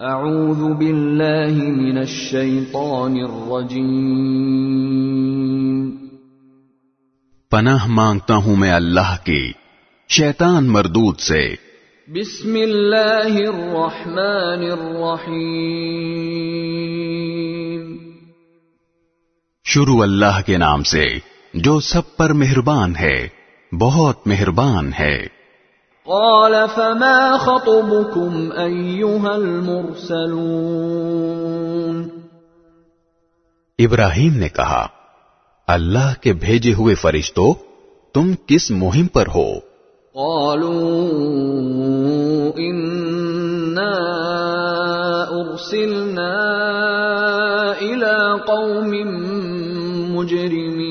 اعوذ باللہ من الشیطان الرجیم پناہ مانگتا ہوں میں اللہ کی شیطان مردود سے۔ بسم اللہ الرحمن الرحیم. شروع اللہ کے نام سے جو سب پر مہربان ہے بہت مہربان ہے۔ قال فما خطبكم ایها المرسلون؟ ابراہیم نے کہا اللہ کے بھیجے ہوئے فرشتوں تم کس مہم پر ہو؟ قالوا انا ارسلنا الى قوم مجرمین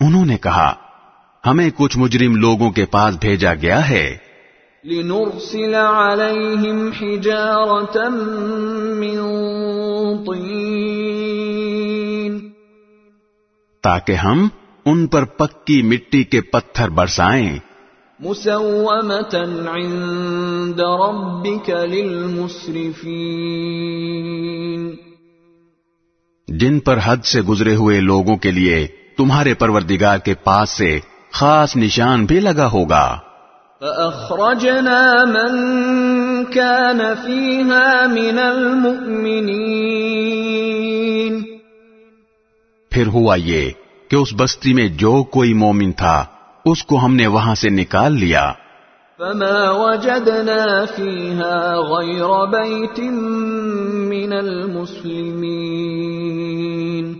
انہوں نے کہا ہمیں کچھ مجرم لوگوں کے پاس بھیجا گیا ہے۔ لنرسل عليهم حجارة من طين تاکہ ہم ان پر پکی مٹی کے پتھر برسائیں۔ مسومة عند ربك للمسرفين جن پر حد سے گزرے ہوئے لوگوں کے لیے تمہارے پروردگار کے پاس سے خاص نشان بھی لگا ہوگا۔ فأخرجنا من كان فيها من المؤمنين۔ پھر ہوا یہ کہ اس بستی میں جو کوئی مومن تھا اس کو ہم نے وہاں سے نکال لیا۔ فما وجدنا فيها غير بيت من المسلمين۔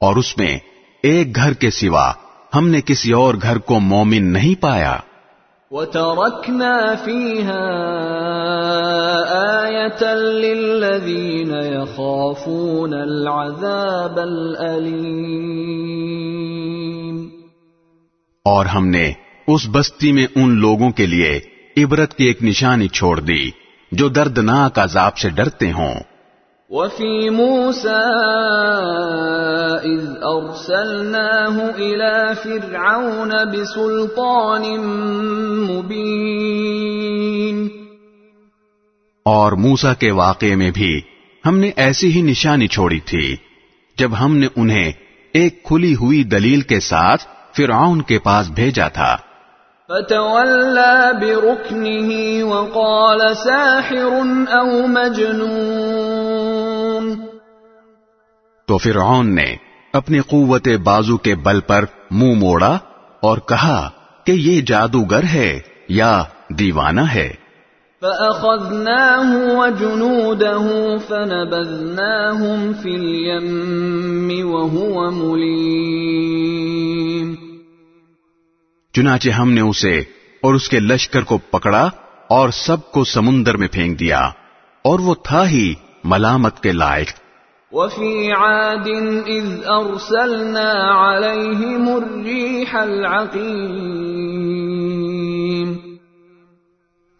اور اس میں ایک گھر کے سوا ہم نے کسی اور گھر کو مومن نہیں پایا۔ وتركنا فيها آية للذين يخافون العذاب الأليم۔ اور ہم نے اس بستی میں ان لوگوں کے لیے عبرت کی ایک نشانی چھوڑ دی جو دردناک عذاب سے ڈرتے ہوں۔ وفي موسى إذ أرسلناه إلى فرعون بسلطان مبين. اور موسا کے واقعے میں بھی ہم نے ایسی ہی نشانی چھوڑی تھی جب ہم نے انہیں ایک کھلی ہوئی دلیل کے ساتھ فرعون کے پاس بھیجا تھا۔ فتولى بركنه وقال ساحر أو مجنون تو فرعون نے اپنی قوت بازو کے بل پر منہ موڑا اور کہا کہ یہ جادوگر ہے یا دیوانہ ہے۔ فأخذناه وجنوده فنبذناهم في اليم وهو مليم۔ چنانچہ ہم نے اسے اور اس کے لشکر کو پکڑا اور سب کو سمندر میں پھینک دیا اور وہ تھا ہی ملامت کے لائق۔ وفي عاد إذ أرسلنا عليهم الريح العقيم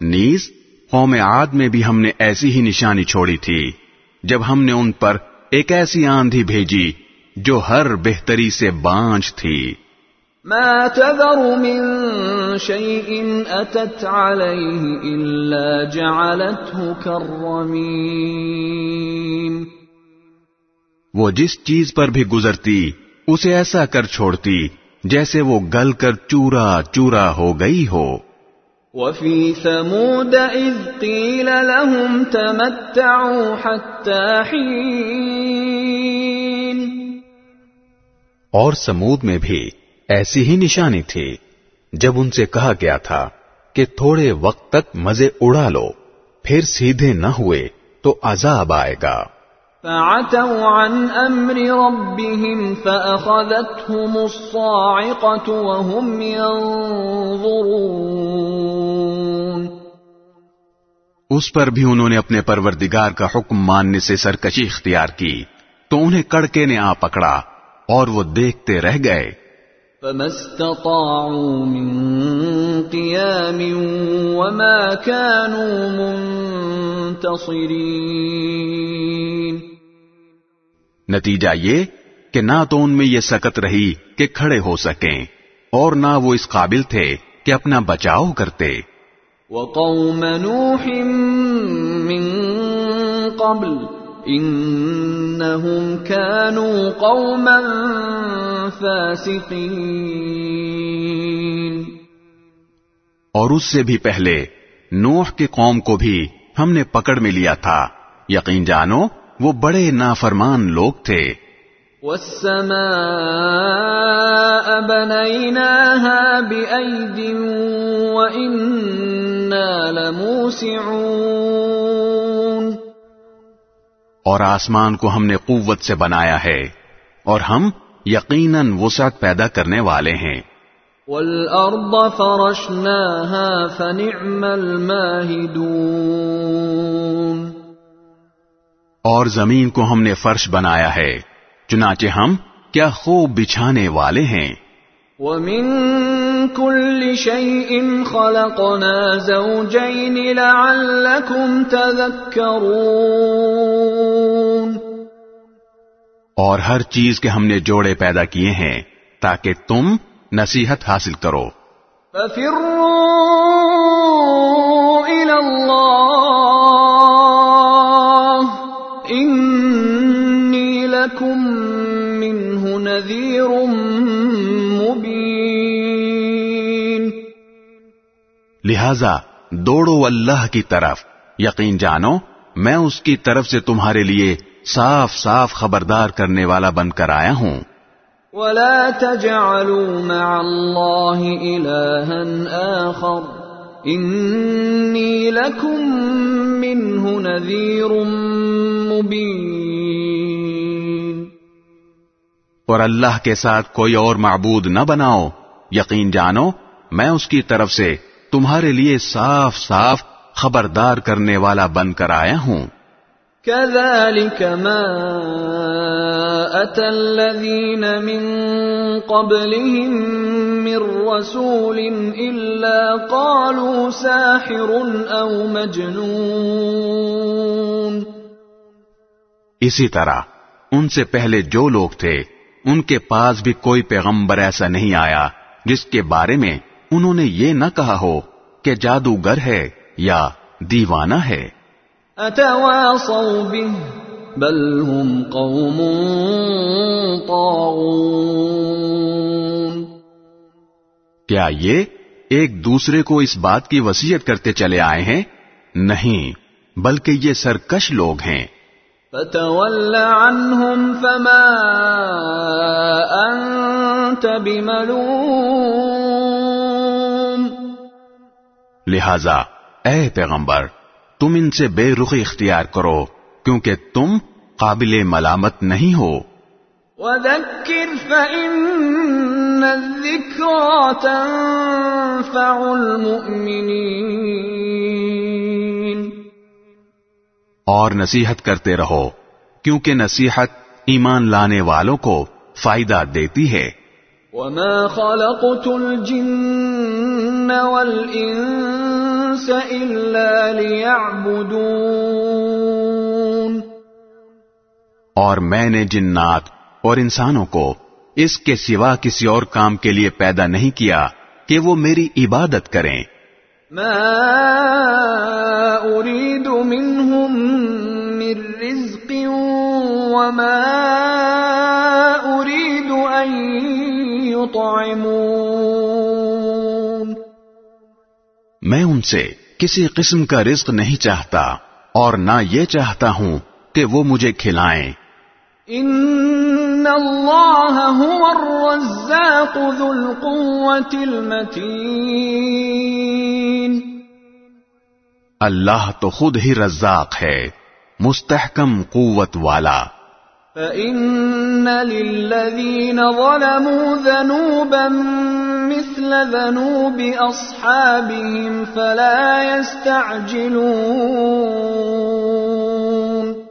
نیز قوم عاد میں بھی ہم نے ایسی ہی نشانی چھوڑی تھی جب ہم نے ان پر ایک ایسی آندھی بھیجی جو ہر بہتری سے بانج تھی۔ ما تذر من شيء أتت عليه إلا جعلته كالرميم وہ جس چیز پر بھی گزرتی اسے ایسا کر چھوڑتی جیسے وہ گل کر چورا چورا ہو گئی ہو۔ وفي ثمود إذ قيل لهم تمتعوا حتى حين اور سمود میں بھی ایسی ہی نشانی تھی جب ان سے کہا گیا تھا کہ تھوڑے وقت تک مزے اڑا لو پھر سیدھے نہ ہوئے تو عذاب آئے گا۔ فعتوا عن أمر ربهم فأخذتهم الصاعقة وهم ينظرون۔ اس پر بھی انہوں نے اپنے پروردگار کا حکم ماننے سے سرکشی اختیار کی تو انہیں کڑکے نے آ پکڑا اور وہ دیکھتے رہ گئے۔ فما استطاعوا من قيام وما كانوا منتصرين نتیجہ یہ کہ نہ تو ان میں یہ سکت رہی کہ کھڑے ہو سکیں اور نہ وہ اس قابل تھے کہ اپنا بچاؤ کرتے۔ وقوم نوح من قبل انهم كانوا قوما فاسقين اور اس سے بھی پہلے نوح کے قوم کو بھی ہم نے پکڑ میں لیا تھا۔ یقین جانو وہ بڑے نافرمان لوگ تھے۔ والسماء بنيناها بأيد وإنا لموسعون اور آسمان کو ہم نے قوت سے بنایا ہے اور ہم یقیناً وسعت پیدا کرنے والے ہیں۔ والأرض فرشناها فنعم الماهدون اور زمین کو ہم نے فرش بنایا ہے چنانچہ ہم کیا خوب بچھانے والے ہیں۔ ومن كل شيء خلقنا زوجين لعلكم تذكرون اور ہر چیز کے ہم نے جوڑے پیدا کیے ہیں تاکہ تم نصیحت حاصل کرو۔ ففروا إلى الله إني لكم لہذا دوڑو اللہ کی طرف۔ یقین جانو میں اس کی طرف سے تمہارے لیے صاف صاف خبردار کرنے والا بن کر آیا ہوں۔ ولا تجعلوا مع الله إلها آخر۔ إني لكم منه نذير مبين۔ اور اللہ کے ساتھ کوئی اور معبود نہ بناؤ۔ یقین جانو میں اس کی طرف سے تمہارے لیے صاف صاف خبردار کرنے والا بن کر آیا ہوں۔ كذلك ما أتى الذين من قبلهم من رسول إلا قالوا ساحر أو مجنون۔ اسی طرح ان سے پہلے جو لوگ تھے ان کے پاس بھی کوئی پیغمبر ایسا نہیں آیا جس کے بارے میں انہوں نے یہ نہ کہا ہو کہ جادوگر ہے یا دیوانہ ہے۔ به بل هم قوم طاغون۔ کیا یہ ایک دوسرے کو اس بات کی وسیعت کرتے چلے آئے ہیں؟ نہیں بلکہ یہ سرکش لوگ ہیں۔ فتول عنهم فما بملوم۔ لہذا اے پیغمبر تم ان سے بے رخی اختیار کرو کیونکہ تم قابل ملامت نہیں ہو۔ وذكر فإن الذكرى تنفع المؤمنين اور نصیحت کرتے رہو کیونکہ نصیحت ایمان لانے والوں کو فائدہ دیتی ہے۔ وما خلقت الجن والإنس إلا ليعبدون اور میں نے جنات اور انسانوں کو اس کے سوا کسی اور کام کے لیے پیدا نہیں کیا کہ وہ میری عبادت کریں۔ ما أريد منهم من رزق وما أريد أن يطعمون۔ میں ان سے کسی قسم کا رزق نہیں چاہتا اور نہ یہ چاہتا ہوں کہ وہ مجھے کھلائیں۔ إن الله هو الرزاق ذو القوة المتين اللہ تو خود ہی رزاق ہے مستحکم قوت والا۔ فإن للذين ظلموا ذنوبا مثل ذنوب أصحابهم فلا يستعجلون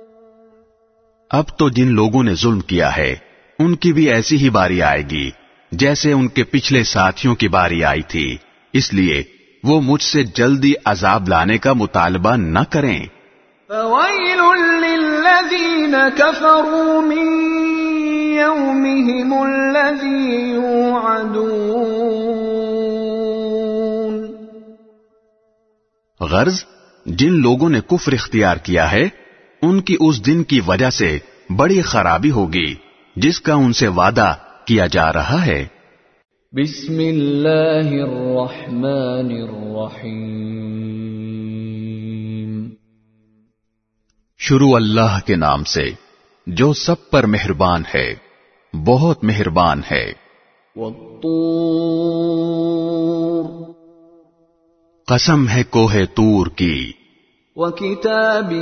اب تو جن لوگوں نے ظلم کیا ہے ان کی بھی ایسی ہی باری آئے گی جیسے ان کے پچھلے ساتھیوں کی باری آئی تھی۔ اس لیے وہ مجھ سے جلدی عذاب لانے کا مطالبہ نہ کریں۔ فويل للذين كفروا من يومهم الذي يوعدون. غرض جن لوگوں نے کفر اختیار کیا ہے ان کی اس دن کی وجہ سے بڑی خرابی ہوگی جس کا ان سے وعدہ کیا جا رہا ہے۔ بسم اللہ الرحمن الرحیم۔ شروع اللہ کے نام سے جو سب پر مہربان ہے بہت مہربان ہے۔ والطور۔ قسم ہے کوہ تور کی۔ وكتاب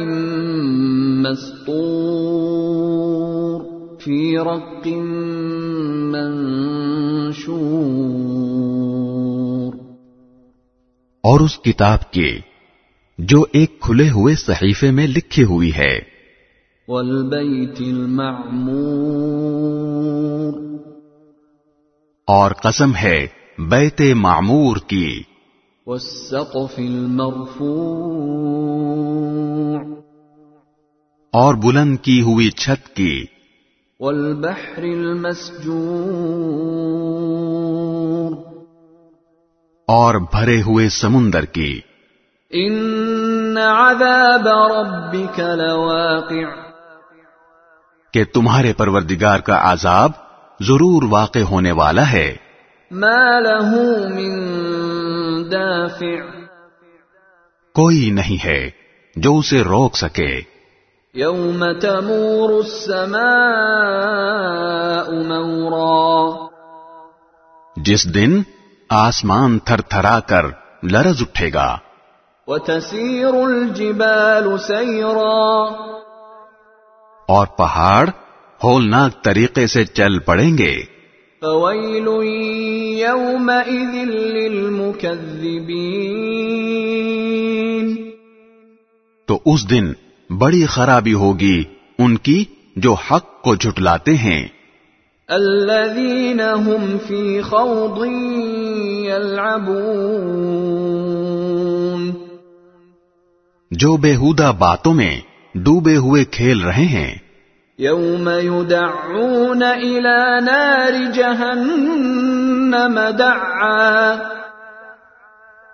مسطور۔ في رق منشور۔ اور اس کتاب کے جو ایک کھلے ہوئے صحیفے میں لکھی ہوئی ہے۔ والبيت المعمور۔ اور قسم ہے بیت معمور کی۔ والسقف المرفوع۔ اور بلند کی ہوئی چھت کی۔ والبحر المسجور۔ اور بھرے ہوئے سمندر کی۔ ان عذاب ربك لواقع کہ تمہارے پروردگار کا عذاب ضرور واقع ہونے والا ہے۔ ما له من دافع کوئی نہیں ہے جو اسے روک سکے۔ يوم تمور السماء مورا جس دن آسمان تھر تھرا کر لرز اٹھے گا۔ وتسير الجبال سيرا۔ اور پہاڑ ہولناک طریقے سے چل پڑیں گے۔ فويل يومئذ للمكذبين۔ تو اس دن بڑی خرابی ہوگی ان کی جو حق کو جھٹلاتے ہیں۔ الذين هم في خوض يلعبون۔ جو بےحودہ باتوں میں ڈوبے ہوئے کھیل رہے ہیں۔ يوم يدعون إلى نار جهنم دعا۔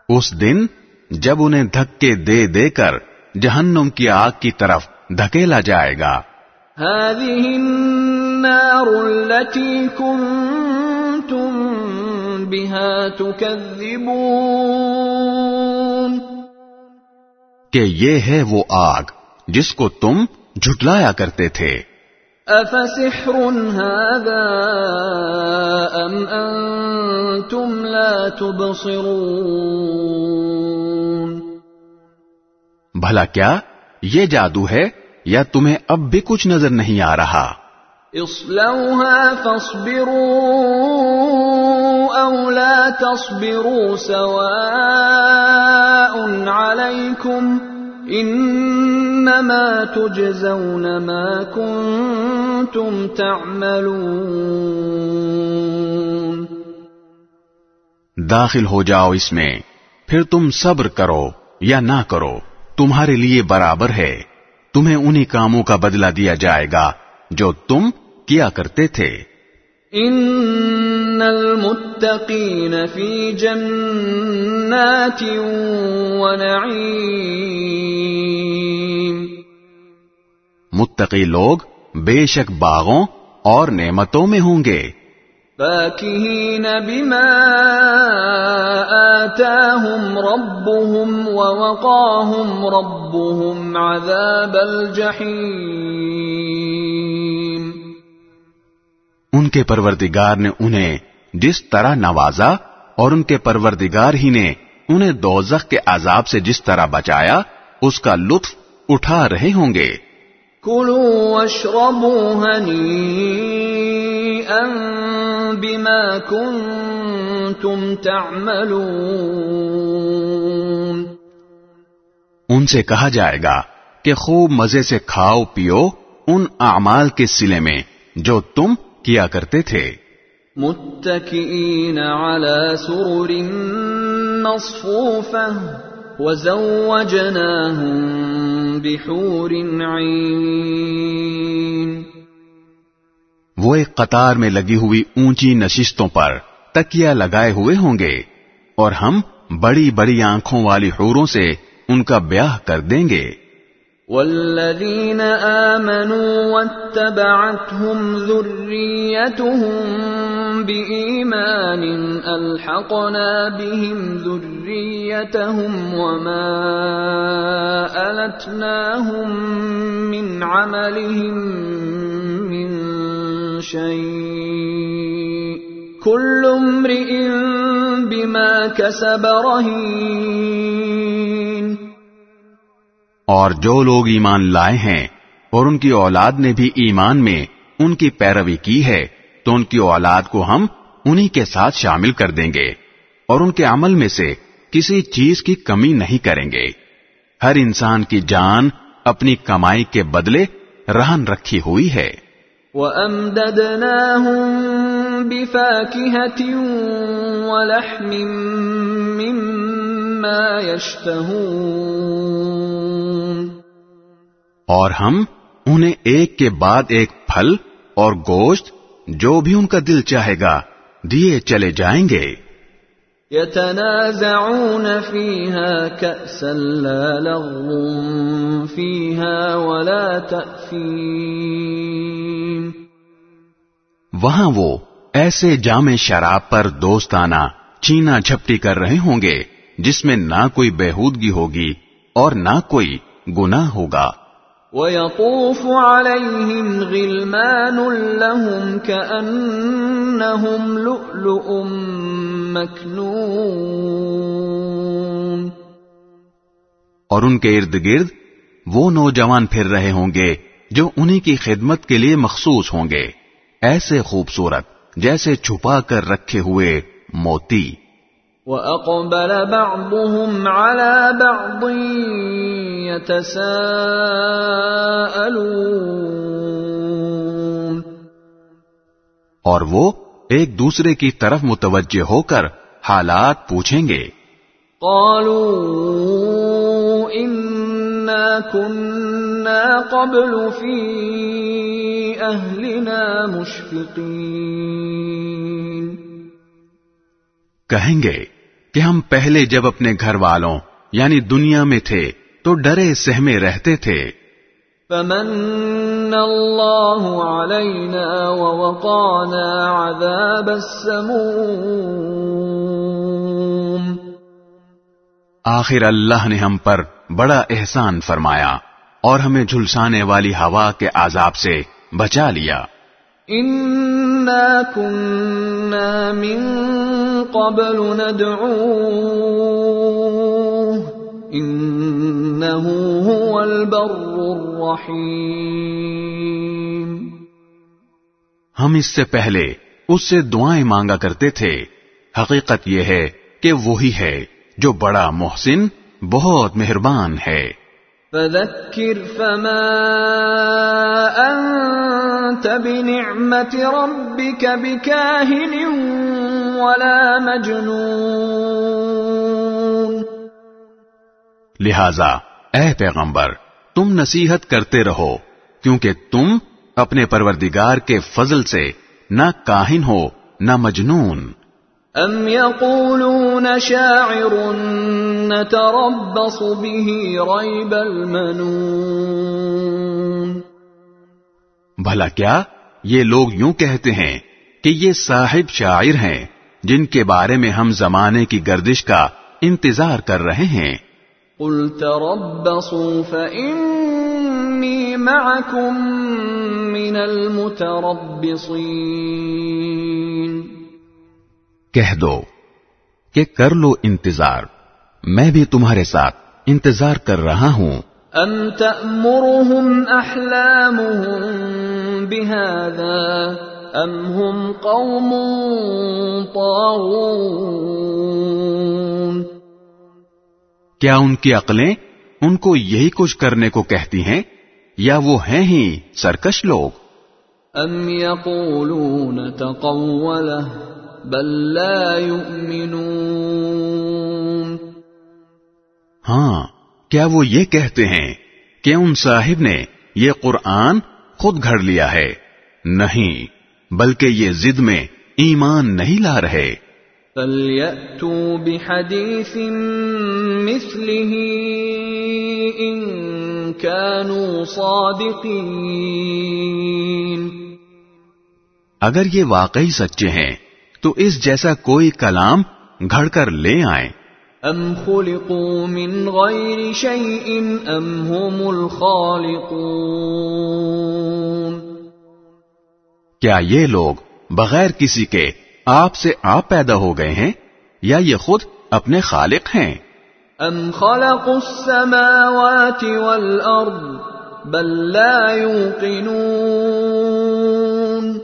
اس دن جب انہیں دھکے دے دے کر جہنم کی آگ کی طرف دھکیلا جائے گا۔ هذه النار التي كنتم بها تكذبون۔ کہ یہ ہے وہ آگ جس کو تم جھٹلایا کرتے تھے۔ أفسحر هذا أم أنتم لا تبصرون بھلا کیا یہ جادو ہے یا تمہیں اب بھی کچھ نظر نہیں آ رہا؟ اصلوها فاصبروا أو لا تصبروا سواء عليكم إنما تجزون ما كنتم تعملون داخل ہو جاؤ اس میں۔ پھر تم صبر کرو یا نہ کرو، تمہارے لیے برابر ہے۔ تمہیں انہی کاموں کا بدلہ دیا جائے گا جو تم کیا کرتے تھے۔ ان المتقين في جنات ونعيم متقی لوگ بے شک باغوں اور نعمتوں میں ہوں گے۔ فاكهين بما آتاهم ربهم ووقاهم ربهم عذاب الجحيم ان کے پروردگار نے انہیں جس طرح نوازا اور ان کے پروردگار ہی نے انہیں دوزخ کے عذاب سے جس طرح بچایا اس کا لطف اٹھا رہے ہوں گے۔ هنيئا بما كنتم تعملون۔ ان سے کہا جائے گا کہ خوب مزے سے کھاؤ پیو ان اعمال کے سلے میں جو تم کیا کرتے تھے۔ متكئين على سرر مصفوفة وزوجناهم بحور عين وہ ایک قطار میں لگی ہوئی اونچی نشستوں پر تکیا لگائے ہوئے ہوں گے اور ہم بڑی بڑی آنکھوں والی حوروں سے ان کا بیاہ کر دیں گے۔ والذين آمنوا واتبعتهم ذريتهم بإيمان ألحقنا بهم ذريتهم وما ألتناهم من عملهم من شيء كل امرئ بما كسب رهين اور جو لوگ ایمان لائے ہیں اور ان کی اولاد نے بھی ایمان میں ان کی پیروی کی ہے، تو ان کی اولاد کو ہم انہی کے ساتھ شامل کر دیں گے اور ان کے عمل میں سے کسی چیز کی کمی نہیں کریں گے۔ ہر انسان کی جان اپنی کمائی کے بدلے رہن رکھی ہوئی ہے۔ وَأَمْدَدْنَاهُمْ بِفَاكِهَةٍ وَلَحْمٍ مِّمَّا يَشْتَهُونَ اور ہم انہیں ایک کے بعد ایک پھل اور گوشت جو بھی ان کا دل چاہے گا دیے چلے جائیں گے۔ يتنازعون فيها كأسا لا لغو فيها ولا تأثيم۔ وہاں وہ ایسے جامع شراب پر دوستانہ چینا جھپٹی کر رہے ہوں گے جس میں نہ کوئی بےحودگی ہوگی اور نہ کوئی گناہ ہوگا۔ ويطوف عليهم غلمان لهم كأنهم لؤلؤ مكنون۔ اور ان کے ارد گرد وہ نوجوان پھر رہے ہوں گے جو انہی کی خدمت کے لیے مخصوص ہوں گے۔ ایسے خوبصورت جیسے چھپا کر رکھے ہوئے موتی۔ وأقبل بعضهم على بعض يتساءلون. اور وہ ایک دوسرے کی طرف متوجہ ہو کر حالات پوچھیں گے۔ قالوا إنا كنا قبل في أهلنا مشفقين. کہیں کہ ہم پہلے جب اپنے گھر والوں یعنی دنیا میں تھے تو ڈرے سہمے رہتے تھے۔ فمن الله علينا ووقانا عذاب السموم۔ آخر اللہ نے ہم پر بڑا احسان فرمایا اور ہمیں جھلسانے والی ہوا کے عذاب سے بچا لیا۔ إنا كنا من قبل ندعوه إنه هو البر الرحيم ہم اس سے پہلے اس سے دعائیں مانگا کرتے تھے۔ حقیقت یہ ہے کہ وہی ہے جو بڑا محسن، بہت مہربان ہے۔ فذكر فما أنت بنعمة ربك بكاهن ولا مجنون. لہذا، اے پیغمبر، تم نصیحت کرتے رہو، کیونکہ تم اپنے پروردگار کے فضل سے نہ کاہن ہو، نہ مجنون۔ أم يقولون شاعر نتربص به ريب المنون بھلا کیا یہ لوگ یوں کہتے ہیں کہ یہ صاحب شاعر ہیں جن کے بارے میں ہم زمانے کی گردش کا انتظار کر رہے ہیں۔ قل تربصوا فإني معكم من المتربصين کہہ دو کہ کر لو انتظار میں بھی تمہارے ساتھ انتظار کر رہا ہوں۔ أم تأمرهم أحلامهم بهذا أم هم قوم طاغون۔ کیا ان کی عقلیں ان کو یہی کچھ کرنے کو کہتی ہیں؟ یا وہ ہیں ہی سرکش لوگ؟ أم يقولون تقوله بل لا يؤمنون۔ ہاں کیا وہ یہ کہتے ہیں کہ ان صاحب نے یہ قرآن خود گھڑ لیا ہے؟ نہیں بلکہ یہ زد میں ایمان نہیں لا رہے۔ فَلْيَأْتُوا بِحَدِيثٍ مِثْلِهِ إِن كَانُوا صَادِقِينَ۔ اگر یہ واقعی سچے ہیں تو اس جیسا کوئی کلام گھڑ کر لے آئیں۔ ام خلقوا من غیر شیء ام هم الخالقون۔ کیا یہ لوگ بغیر کسی کے آپ سے آپ پیدا ہو گئے ہیں یا یہ خود اپنے خالق ہیں؟ ام خلقوا السماوات والارض بل لا يوقنون۔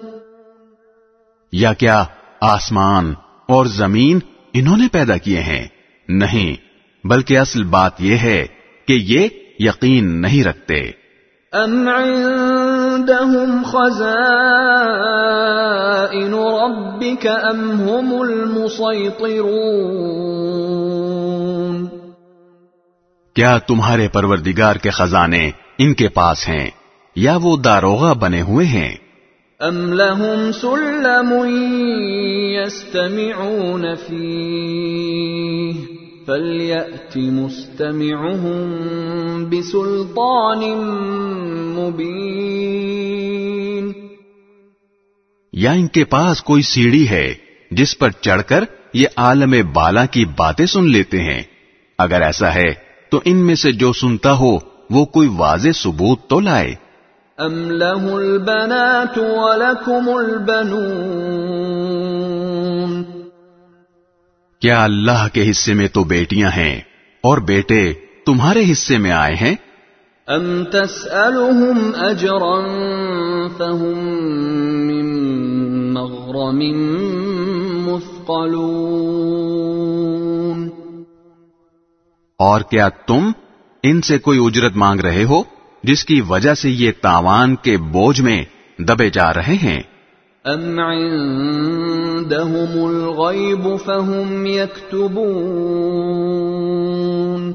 یا کیا آسمان اور زمین انہوں نے پیدا کیے ہیں۔ نہیں بلکہ اصل بات یہ ہے کہ یہ یقین نہیں رکھتے۔ ام عندهم خزائن ربك ام هم المسيطرون۔ کیا تمہارے پروردگار کے خزانے ان کے پاس ہیں یا وہ داروغہ بنے ہوئے ہیں؟ ام لهم سلم يستمعون فيه فليأت مستمعهم بسلطان مبين یا ان کے پاس کوئی سیڑھی ہے جس پر چڑھ کر یہ عالم بالا کی باتیں سن لیتے ہیں۔ اگر ایسا ہے تو ان میں سے جو سنتا ہو وہ کوئی واضح ثبوت تو لائے۔ ام له البنات ولكم البنون کیا اللہ کے حصے میں تو بیٹیاں ہیں اور بیٹے تمہارے حصے میں آئے ہیں؟ ام تسألهم اجرا فهم من مغرم مثقلون اور کیا تم ان سے کوئی اجرت مانگ رہے ہو؟ جس کی وجہ سے یہ تاوان کے بوجھ میں دبے جا رہے ہیں۔ ام عندهم الغیب فهم یکتبون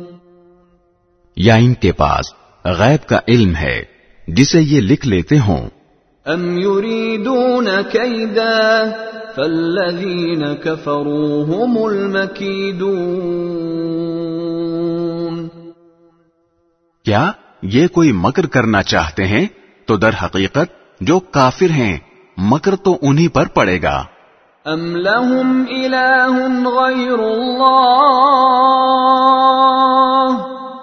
یا ان کے پاس غیب کا علم ہے جسے یہ لکھ لیتے ہوں۔ ام يريدون كيدا فالذين كفروا هم المكيدون کیا؟ یہ کوئی مکر کرنا چاہتے ہیں تو در حقیقت جو کافر ہیں مکر تو انہی پر پڑے گا۔ ام لهم اله غير الله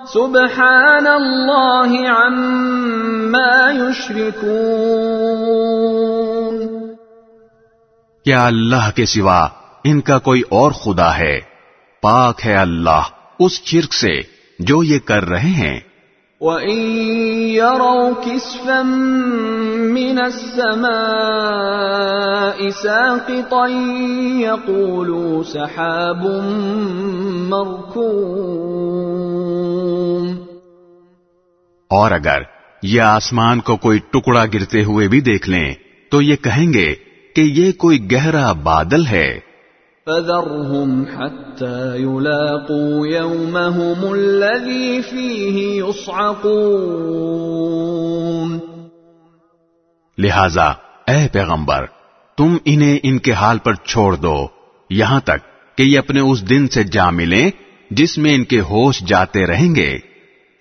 سبحان الله عما يشركون۔ کیا اللہ کے سوا ان کا کوئی اور خدا ہے؟ پاک ہے اللہ اس شرک سے جو یہ کر رہے ہیں۔ وَإِن يَرَوْا كِسْفًا مِّنَ السَّمَاءِ سَاقِطًا يَقُولُوا سَحَابٌ مَّرْكُومٌ اور اگر یہ آسمان کو کوئی ٹکڑا گرتے ہوئے بھی دیکھ لیں، تو یہ کہیں گے کہ یہ کوئی گہرا بادل ہے۔ فَذَرْهُمْ حَتَّى يُلَاقُوا يَوْمَهُمُ الَّذِي فِيهِ يُصْعَقُونَ. لہذا، اے پیغمبر، تم انہیں ان کے حال پر چھوڑ دو، یہاں تک کہ یہ اپنے اس دن سے جا ملیں جس میں ان کے ہوش جاتے رہیں گے۔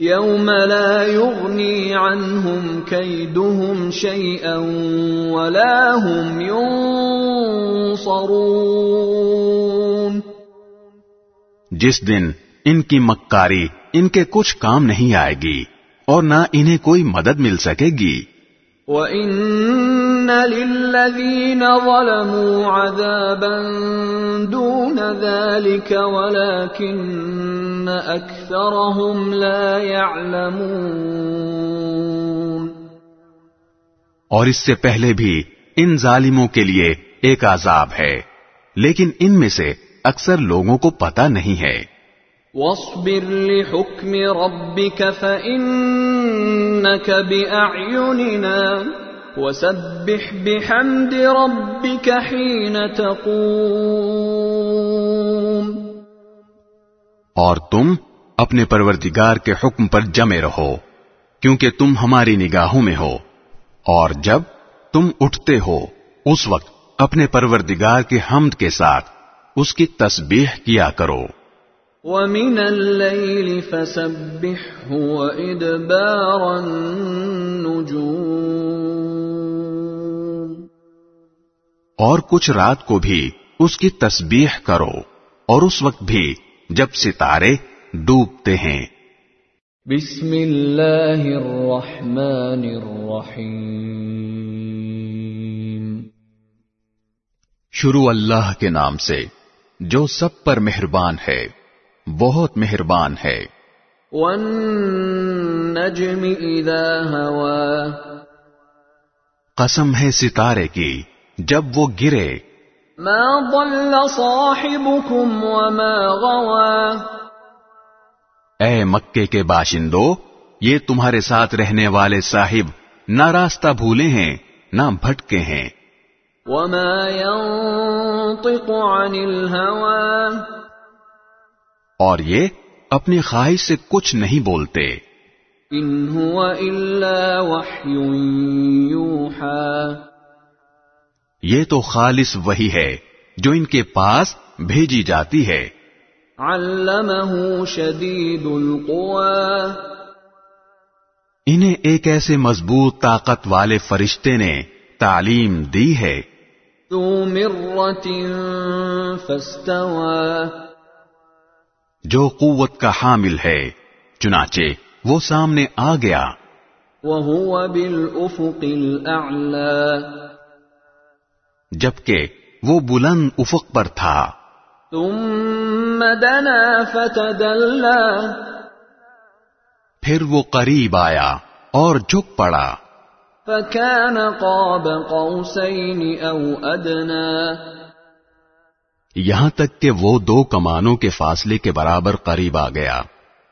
يَوْمَ لَا يُغْنِي عَنْهُمْ كَيْدُهُمْ شَيْئًا وَلَا هُمْ يُنصَرُونَ جس دن ان کی مکاری ان کے کچھ کام نہیں آئے گی اور نہ انہیں کوئی مدد مل سکے گی۔ وَإِنَّ لِلَّذِينَ ظَلَمُوا عَذَابًا دُونَ ذَلِكَ وَلَكِنَّ أَكْثَرَهُمْ لَا يَعْلَمُونَ اور اس سے پہلے بھی ان ظالموں کے لیے ایک عذاب ہے لیکن ان میں سے اکثر لوگوں کو پتا نہیں ہے۔ واصبر لحكم ربك فإنك بأعيننا وسبح بحمد ربك حين تقوم. اور تم اپنے پروردگار کے حکم پر جمے رہو، کیونکہ تم ہماری نگاہوں میں ہو۔ اور جب تم اٹھتے ہو، اس وقت اپنے پروردگار کے حمد کے ساتھ اس کی تسبیح کیا کرو۔ ومن الليل فسبحه وإدبار النجوم اور کچھ رات کو بھی اس کی تسبیح کرو اور اس وقت بھی جب ستارے ڈوبتے ہیں۔ بسم اللہ الرحمن الرحیم شروع اللہ کے نام سے جو سب پر مہربان ہے۔ بہت مہربان ہے۔ والنجم اذا ہوا۔ قسم ہے ستارے کی جب وہ گرے۔ ما ضل صاحبكم وما غوا۔ اے مکے کے باشندو یہ تمہارے ساتھ رہنے والے صاحب نہ راستہ بھولے ہیں نہ بھٹکے ہیں۔ وما ينطق عن الهوى۔ اور یہ اپنی خواہش سے کچھ نہیں بولتے۔ ان هو الا وحي يوحى یہ تو خالص وہی ہے جو ان کے پاس بھیجی جاتی ہے۔ علمه شدید القوى انہیں ایک ایسے مضبوط طاقت والے فرشتے نے تعلیم دی ہے۔ ذو مرة فاستوى۔ جو قوت کا حامل ہے چنانچہ وہ سامنے آ گیا۔ وهو بالافق الاعلى جبکہ وہ بلند افق پر تھا۔ ثم دنا فتدلى۔ پھر وہ قریب آیا اور جھک پڑا۔ فكان قاب قوسين او ادنى یہاں تک کہ وہ دو کمانوں کے فاصلے کے برابر قریب آ گیا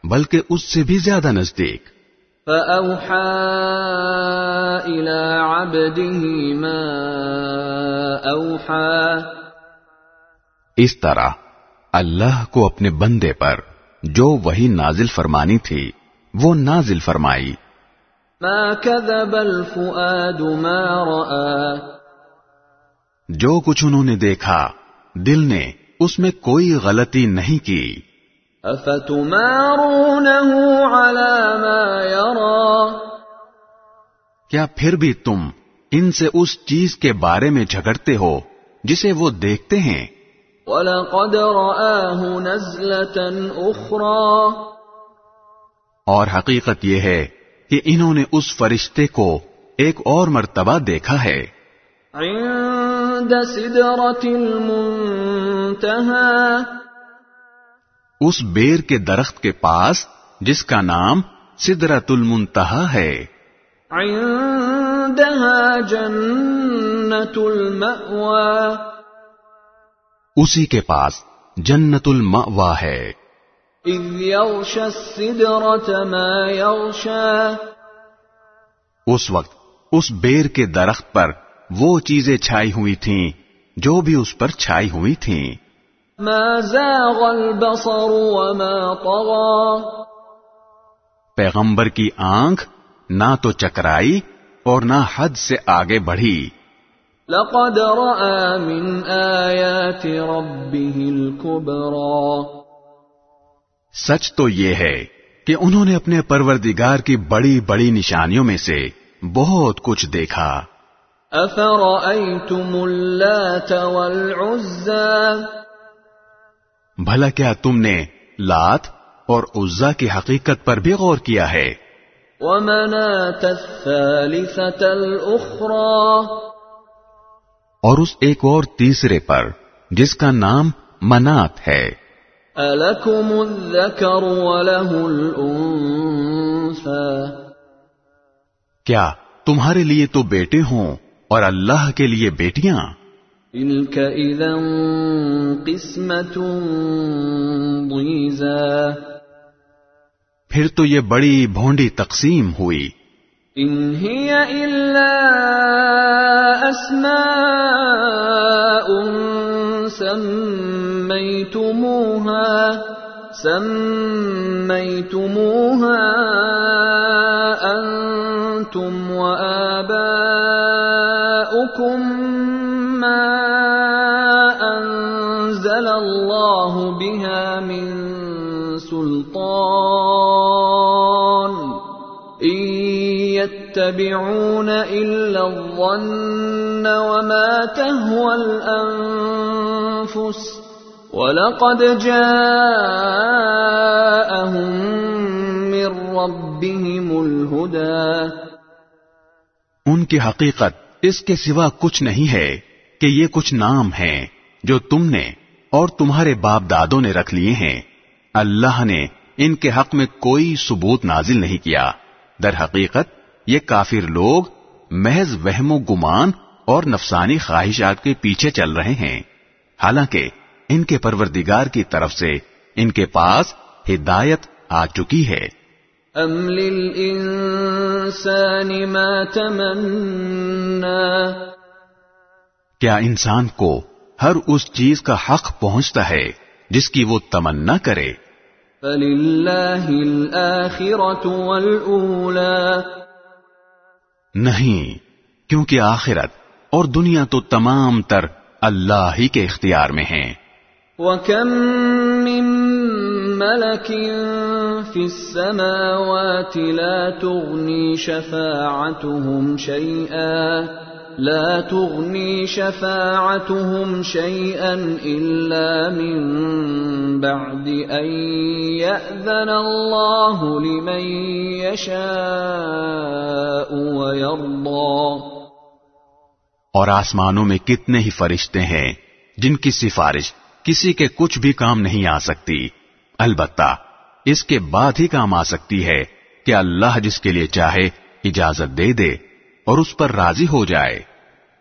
بلکہ اس سے بھی زیادہ نزدیک۔ فأوحى إلى عبده ما أوحى۔ اس طرح اللہ کو اپنے بندے پر جو وہی نازل فرمانی تھی وہ نازل فرمائی۔ ما كذب الفؤاد ما رأى۔ جو کچھ انہوں نے دیکھا دل نے اس میں کوئی غلطی نہیں کی۔ أفتمارونه على ما يرى؟ کیا پھر بھی تم ان سے اس چیز کے بارے میں جھگڑتے ہو جسے وہ دیکھتے ہیں؟ ولقد رآه نزلة أخرى۔ اور حقیقت یہ ہے کہ انہوں نے اس فرشتے کو ایک اور مرتبہ دیکھا ہے۔ عند سدرة المنتهى. اس بیر کے درخت کے پاس جس کا نام سدرت المنتہا ہے۔ عندها جنة المأوى. اسی کے پاس جنت المأوا ہے۔ إذ يغشى السدرة ما يغشى. اس وقت اس بیر کے درخت پر وہ چیزیں چھائی ہوئی تھیں جو بھی اس پر چھائی ہوئی تھیں۔ ما زاغ البصر وما طغى۔ پیغمبر کی آنکھ نہ تو چکرائی اور نہ حد سے آگے بڑھی۔ لقد رأى من آيات ربه الكبرى۔ سچ تو یہ ہے کہ انہوں نے اپنے پروردگار کی بڑی بڑی نشانیوں میں سے بہت کچھ دیکھا۔ اللات والعزى؟ بھلا کیا تم نے لات اور عزا کی حقیقت پر بھی غور کیا ہے؟ ومناة الثالثة الأخرى؟ اور اس ایک اور تیسرے پر جس کا نام منات ہے۔ ألكم الذكر وله الأنثى؟ کیا تمہارے لیے تو بیٹے ہوں؟ اور اللہ کے لیے بیٹیاں۔ تلك ضيزى پھر تو یہ بڑی بھونڈی تقسیم ہوئی۔ إن هي إلا أسماء سميتموها سميتموها وآباؤكم يتبعون إلا الظن وما تهوى الأنفس ولقد جاءهم من ربهم الهدى. ان کی حقیقت اس کے سوا کچھ نہیں ہے کہ یہ کچھ نام ہیں جو تم نے اور تمہارے باپ دادوں نے رکھ لیے ہیں۔ اللہ نے ان کے حق میں کوئی ثبوت نازل نہیں کیا۔ در حقیقت یہ کافر لوگ محض وہم و گمان اور نفسانی خواہشات کے پیچھے چل رہے ہیں۔ حالانکہ ان کے پروردگار کی طرف سے ان کے پاس ہدایت آ چکی ہے۔ ام للانسان ما تمنا کیا انسان کو ہر اس چیز کا حق پہنچتا ہے جس کی وہ تمنا کرے؟ فللہ الآخرة والأولى۔ نہیں، کیونکہ آخرت اور دنیا تو تمام تر اللہ ہی کے اختیار میں ہیں۔ وَكَم مِن مَلَكٍ فِي السَّمَاوَاتِ لَا تُغْنِي شَفَاعَتُهُمْ شَيْئًا لا تغني شفاعتهم شيئا إلا من بعد أن يأذن الله لمن يشاء ويرضى. اور آسمانوں میں کتنے ہی فرشتے ہیں جن کی سفارش کسی کے کچھ بھی کام نہیں آ سکتی۔ البتہ اس کے بعد ہی کام آ سکتی ہے کہ اللہ جس کے لیے چاہے اجازت دے دے۔ اور اس پر راضی ہو جائے۔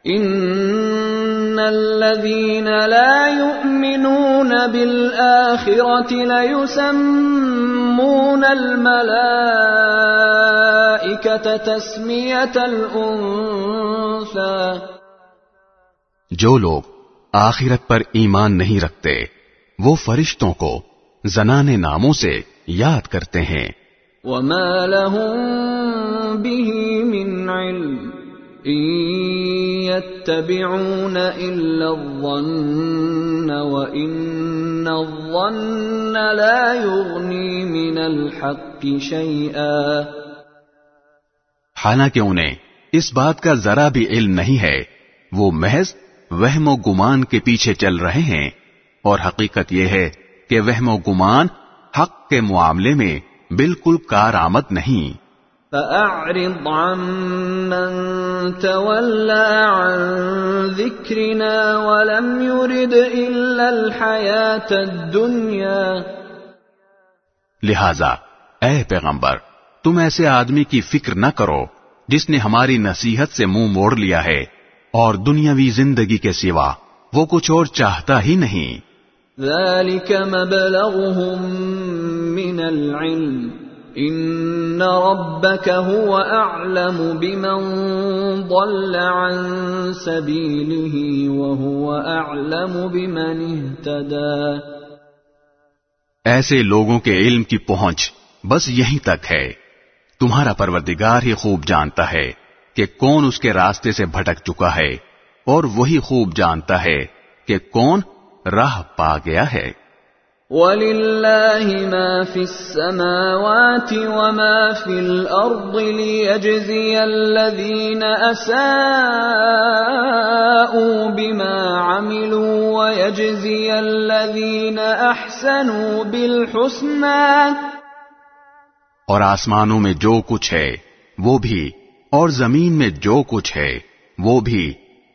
ان الذين لا يؤمنون بالآخرة ليسمون الملائكة تسمية الأنثى۔ جو لوگ آخرت پر ایمان نہیں رکھتے وہ فرشتوں کو زنانے ناموں سے یاد کرتے ہیں۔ وما لهم به من علم إن يتبعون إلا الظن وإن الظن لا يغني من الحق شيئا۔ حالانکہ انہیں اس بات کا ذرا بھی علم نہیں ہے، وہ محض وہم و گمان کے پیچھے چل رہے ہیں۔ اور حقیقت یہ ہے کہ وہم و گمان حق کے معاملے میں بالکل کارآمد نہیں۔ فأعرض عمن تولى عن ذكرنا ولم يرد إلا الحياة الدنيا۔ لہذا اے پیغمبر تم ایسے آدمی کی فکر نہ کرو جس نے ہماری نصیحت سے منہ موڑ لیا ہے اور دنیاوی زندگی کے سوا وہ کچھ اور چاہتا ہی نہیں۔ ذلك مبلغهم من العلم إن ربك هو أعلم بمن ضل عن سبيله وهو أعلم بمن اهتدى ایسے لوگوں کے علم کی پہنچ بس یہیں تک ہے۔ تمہارا پروردگار ہی خوب جانتا ہے کہ کون اس کے راستے سے بھٹک چکا ہے اور وہی خوب جانتا ہے کہ کون راہ پا گیا ہے۔ ولله ما في السماوات وما في الأرض ليجزي الذين اساءوا بما عملوا ويجزي الذين احسنوا بالحسنى۔ اور آسمانوں میں جو کچھ ہے وہ بھی اور زمین میں جو کچھ ہے وہ بھی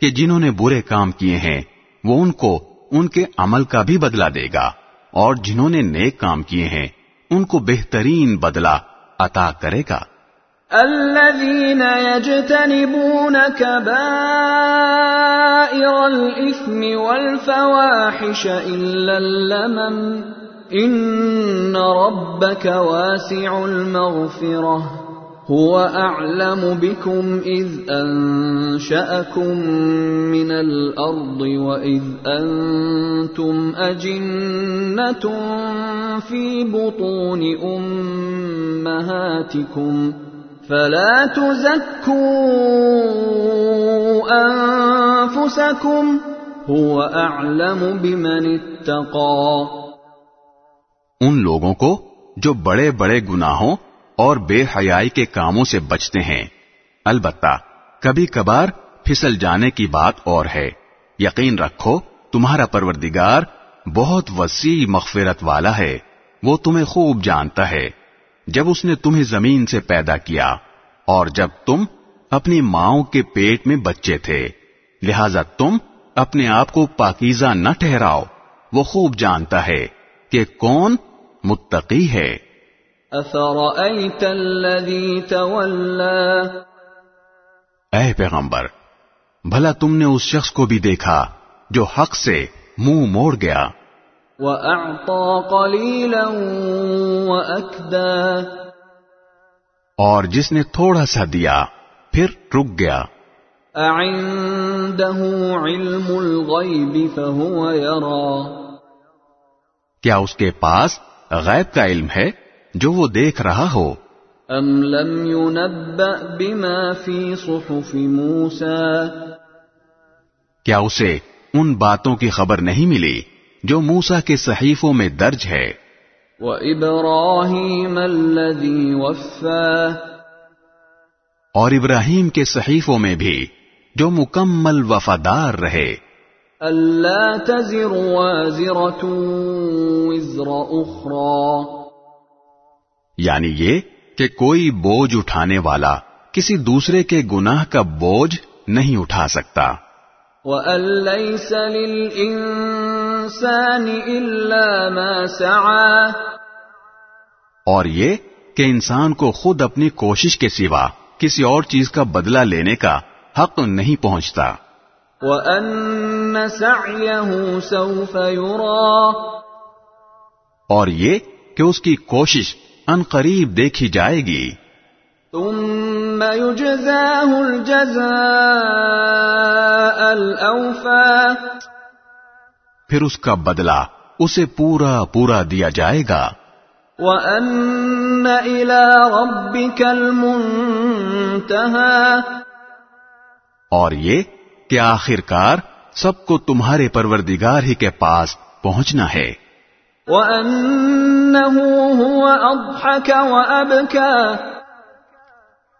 کہ جنہوں نے برے کام کیے ہیں، وہ ان کو ان کے عمل کا بھی بدلہ دے گا، اور جنہوں نے نیک کام کیے ہیں، ان کو بہترین بدلہ عطا کرے گا۔ الذين يجتنبون كبائر الإثم والفواحش إلا اللمم إن ربك واسع المغفرة هو أعلم بكم إذ أنشأكم من الأرض وإذ أنتم أجنة في بطون أمهاتكم فلا تزكوا أنفسكم هو أعلم بمن اتقى ان لوگوں کو جو بڑے بڑے گناہوں اور بے حیائی کے کاموں سے بچتے ہیں۔ البتہ، کبھی کبھار پھسل جانے کی بات اور ہے۔ یقین رکھو، تمہارا پروردگار بہت وسیع مغفرت والا ہے۔ وہ تمہیں خوب جانتا ہے۔ جب اس نے تمہیں زمین سے پیدا کیا، اور جب تم اپنی ماؤں کے پیٹ میں بچے تھے، لہذا تم اپنے آپ کو پاکیزہ نہ ٹھہراؤ۔ وہ خوب جانتا ہے کہ کون متقی ہے۔ أفرأيت الذي تولى؟ اے پیغمبر بھلا تم نے اس شخص کو بھی دیکھا جو حق سے منہ موڑ گیا۔ وأعطى قليلا وأكدى؟ اور جس نے تھوڑا سا دیا پھر رک گیا۔ علم الغيب فهو يرى؟ کیا اس کے پاس غیب کا علم ہے؟ جو وہ دیکھ رہا ہو۔ أم لم ينبأ بما في صحف موسى؟ کیا اسے ان باتوں کی خبر نہیں ملی جو موسا کے صحیفوں میں درج ہے؟ وإبراهيم الذي وفى؟ اور ابراہیم کے صحیفوں میں بھی جو مکمل وفادار رہے۔ ألا تزر وازرة وزر أخرى؟ یعنی یہ کہ کوئی بوجھ اٹھانے والا کسی دوسرے کے گناہ کا بوجھ نہیں اٹھا سکتا۔ وأن ليس للإنسان إلا ما سعى۔ اور یہ کہ انسان کو خود اپنی کوشش کے سوا کسی اور چیز کا بدلہ لینے کا حق نہیں پہنچتا۔ وأن سعيه سوف يرى۔ اور یہ کہ اس کی کوشش ان قریب دیکھی جائے گی۔ ثم يجزاه الجزاء الأوفى۔ پھر اس کا بدلہ اسے پورا پورا دیا جائے گا۔ وأن إلى ربك المنتهى۔ اور یہ کہ آخر کار سب کو تمہارے پروردگار ہی کے پاس پہنچنا ہے۔ وأنه هو أضحك وأبكى۔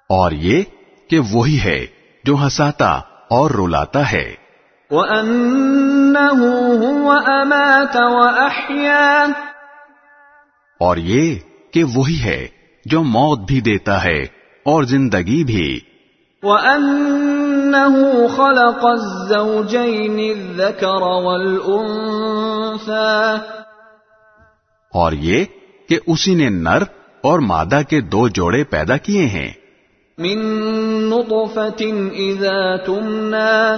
اور یہ کہ وہی ہے جو ہنساتا اور رلاتا ہے۔ وأنه هو أمات وأحيا۔ اور یہ کہ وہی ہے جو موت بھی دیتا ہے اور زندگی بھی۔ وأنه خلق الزوجين الذكر والأنثى۔ اور یہ کہ اسی نے نر اور مادہ کے دو جوڑے پیدا کیے ہیں۔ من إذا تمنى۔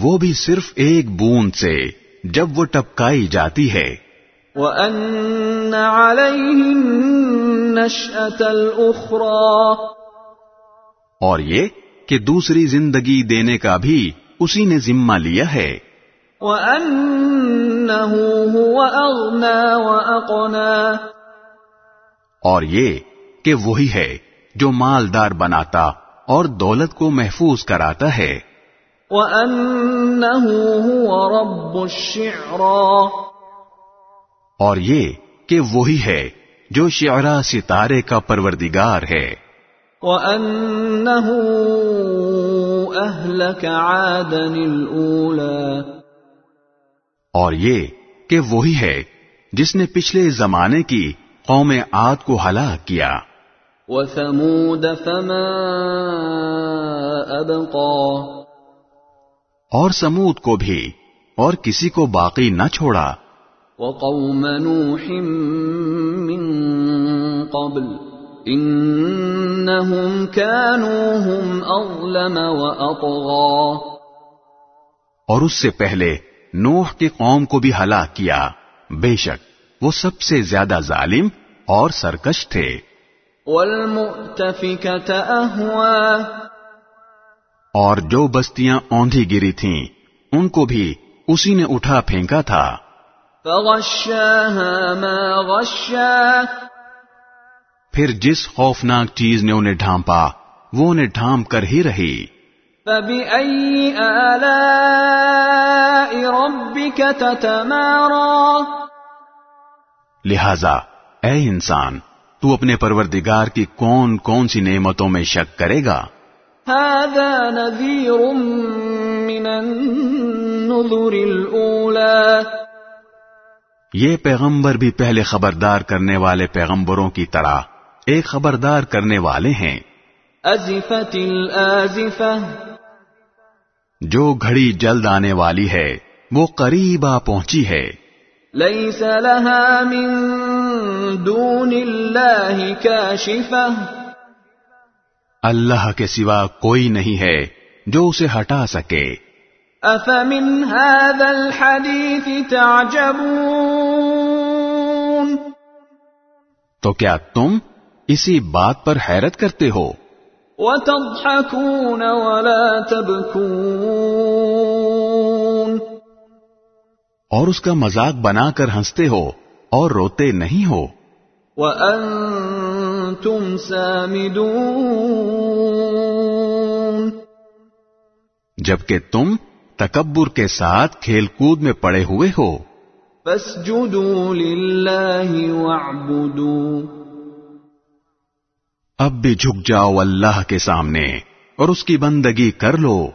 وہ بھی صرف ایک بوند سے جب وہ ٹپکائی جاتی ہے۔ وأن عليه النشأة الأخرى۔ اور یہ کہ دوسری زندگی دینے کا بھی اسی نے ذمہ لیا ہے۔ وأنه هو أغنى وأقنى۔ اور یہ کہ وہی ہے جو مالدار بناتا اور دولت کو محفوظ کراتا ہے۔ وأنه هو رب الشعرى۔ اور یہ کہ وہی ہے جو شعرا ستارے کا پروردگار ہے۔ وأنه أهلك عادا الأولى۔ اور یہ کہ وہی ہے جس نے پچھلے زمانے کی قوم عاد کو ہلاک کیا۔ وثمود فما أبقى۔ اور سمود کو بھی اور کسی کو باقی نہ چھوڑا۔ وقوم نوح من قبل۔ إنهم كانوا هم أظلم وأطغى۔ اور اس سے پہلے نوح کی قوم کو بھی ہلاک کیا۔ بے شک وہ سب سے زیادہ ظالم اور سرکش تھے۔ اور جو بستیاں اوندھی گری تھیں ان کو بھی اسی نے اٹھا پھینکا تھا۔ فغشاها ما غشا پھر جس خوفناک چیز نے انہیں ڈھانپا وہ انہیں ڈھانپ کر ہی رہی۔ فبأي آلاء ربك تتمارى؟ لہذا اے انسان تو اپنے پروردگار کی کون کون سی نعمتوں میں شک کرے گا؟ هذا نذير من النذر الأولى۔ یہ پیغمبر بھی پہلے خبردار کرنے والے پیغمبروں کی طرح ایک خبردار کرنے والے ہیں۔ أزفت الآزفة۔ جو گھڑی جلد آنے والی ہے وہ قریب آ پہنچی ہے۔ ليس لها من دون الله كاشفة۔ اللہ کے سوا کوئی نہیں ہے جو اسے ہٹا سکے۔ أفمن هذا الحديث تعجبون۔ تو کیا تم اسی بات پر حیرت کرتے ہو؟ وتضحكون ولا تبكون اور اس کا مذاق بنا کر ہنستے ہو اور روتے نہیں ہو۔ وأنتم سامدون جبکہ تم تکبر کے ساتھ کھیل کود میں پڑے ہوئے ہو۔ فاسجدوا لله واعبدوا اب بھی جھک جاؤ اللہ کے سامنے اور اس کی بندگی کر لو۔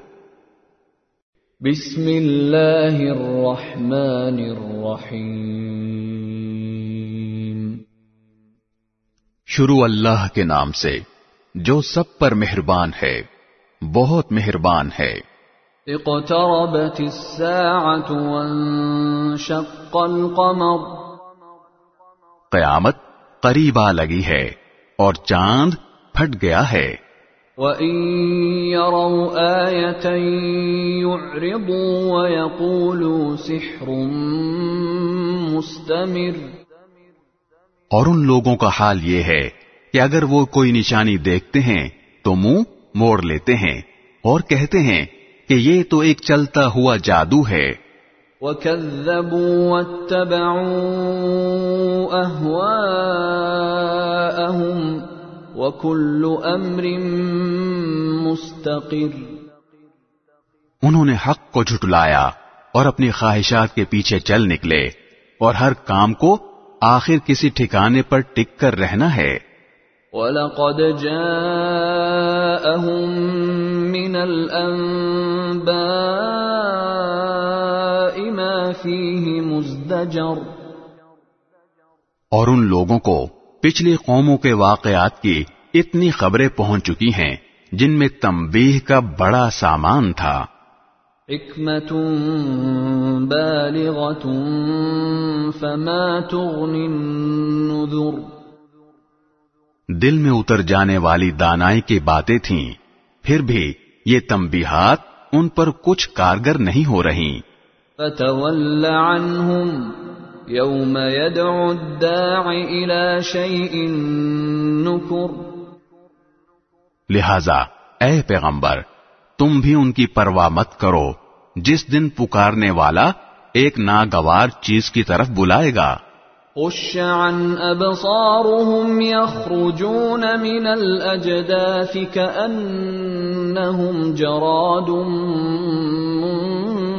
بسم الله الرحمن الرحيم شروع اللہ کے نام سے جو سب پر مہربان ہے بہت مہربان ہے۔ اقتربت الساعة وانشق القمر۔ قیامت قریب آ لگی ہے۔ اور چاند پھٹ گیا ہے۔ وَإِن يَرَوْا آيَةً يُعْرِضُوا وَيَقُولُوا سِحْرٌ مُسْتَمِرٌ۔ اور ان لوگوں کا حال یہ ہے کہ اگر وہ کوئی نشانی دیکھتے ہیں تو منہ موڑ لیتے ہیں اور کہتے ہیں کہ یہ تو ایک چلتا ہوا جادو ہے۔ وَكَذَّبُوا وَاتَّبَعُوا أَهْوَاءَهُمْ وَكُلُّ أَمْرٍ مُسْتَقِرٌ انہوں نے حق کو جھٹلایا اور اپنی خواہشات کے پیچھے چل نکلے اور ہر کام کو آخر کسی ٹھکانے پر ٹک کر رہنا ہے۔ وَلَقَدْ جَاءَهُم مِّنَ الْأَنبَاءِ فِيهِ مُزْدَجَرٌ۔ اور ان لوگوں کو پچھلی قوموں کے واقعات کی اتنی خبریں پہنچ چکی ہیں جن میں تنبیہ کا بڑا سامان تھا۔ حِكْمَةٌ بَالِغَةٌ فَمَا تُغْنِ النُّذُرُ۔ دل میں اتر جانے والی دانائی کی باتیں تھیں۔ پھر بھی یہ تنبیہات ان پر کچھ کارگر نہیں ہو رہی فَتَوَلَّ عَنْهُمْ يَوْمَ يَدْعُ الدَّاعِ إِلَى شَيْءٍ نُكُرٍ. لہذا اے پیغمبر تم بھی ان کی پرواہ مت کرو جس دن پکارنے والا ایک ناگوار چیز کی طرف بلائے گا۔ عَنْ أَبْصَارُهُمْ يَخْرُجُونَ مِنَ الْأَجْدَاثِ كَأَنَّهُمْ جَرَادٌ مُنْتَشِرٌ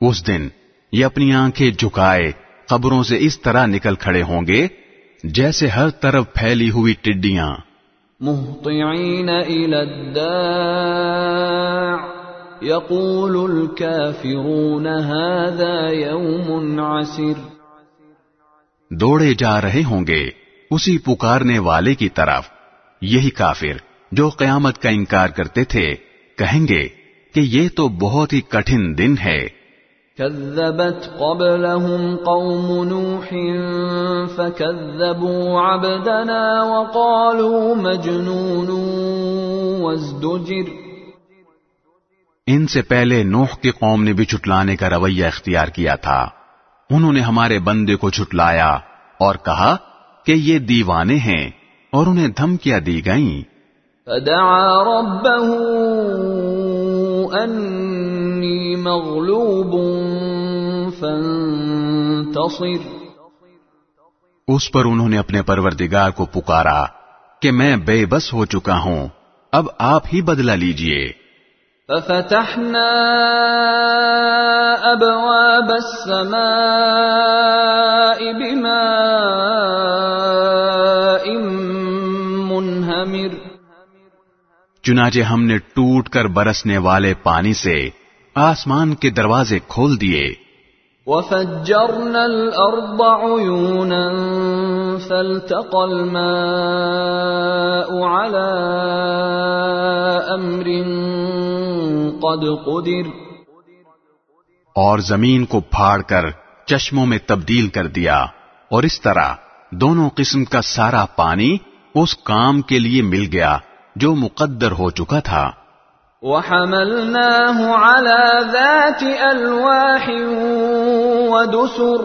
اس دن یہ اپنی آنکھیں جھکائے قبروں سے اس طرح نکل کھڑے ہوں گے جیسے ہر طرف پھیلی ہوئی ٹڈیاں۔ إِلَى الدَّاعِ۔ يَقُولُ الْكَافِرُونَ هَذَا يَوْمٌ عَسِرٌ۔ دوڑے جا رہے ہوں گے اسی پکارنے والے کی طرف۔ یہی کافر جو قیامت کا انکار کرتے تھے کہیں گے کہ یہ تو بہت ہی کٹھن دن ہے۔ كذبت قبلهم قوم نوح فكذبوا عبدنا وقالوا مجنون وازدجر۔ ان سے پہلے نوح کی قوم نے بھی چھٹلانے کا رویہ اختیار کیا تھا۔ انہوں نے ہمارے بندے کو چھٹلایا اور کہا کہ یہ دیوانے ہیں اور انہیں دھمکیاں دی گئیں۔ فدعا ربه انی مغلوب فانتصر. اس پر انہوں نے اپنے پروردگار کو پکارا کہ میں بے بس ہو چکا ہوں اب آپ ہی بدلہ لیجیے۔ ففتحنا ابواب السماء بماء منہمر چنانچہ ہم نے ٹوٹ کر برسنے والے پانی سے آسمان کے دروازے کھول دیے۔ وفجرنا الأرض عيونا فالتقى الماء على أمر قد قدر۔ اور زمین کو پھاڑ کر چشموں میں تبدیل کر دیا۔ اور اس طرح دونوں قسم کا سارا پانی اس کام کے لیے مل گیا۔ جو مقدر ہو چکا تھا۔ وحملناه على ذات ألواح ودسر۔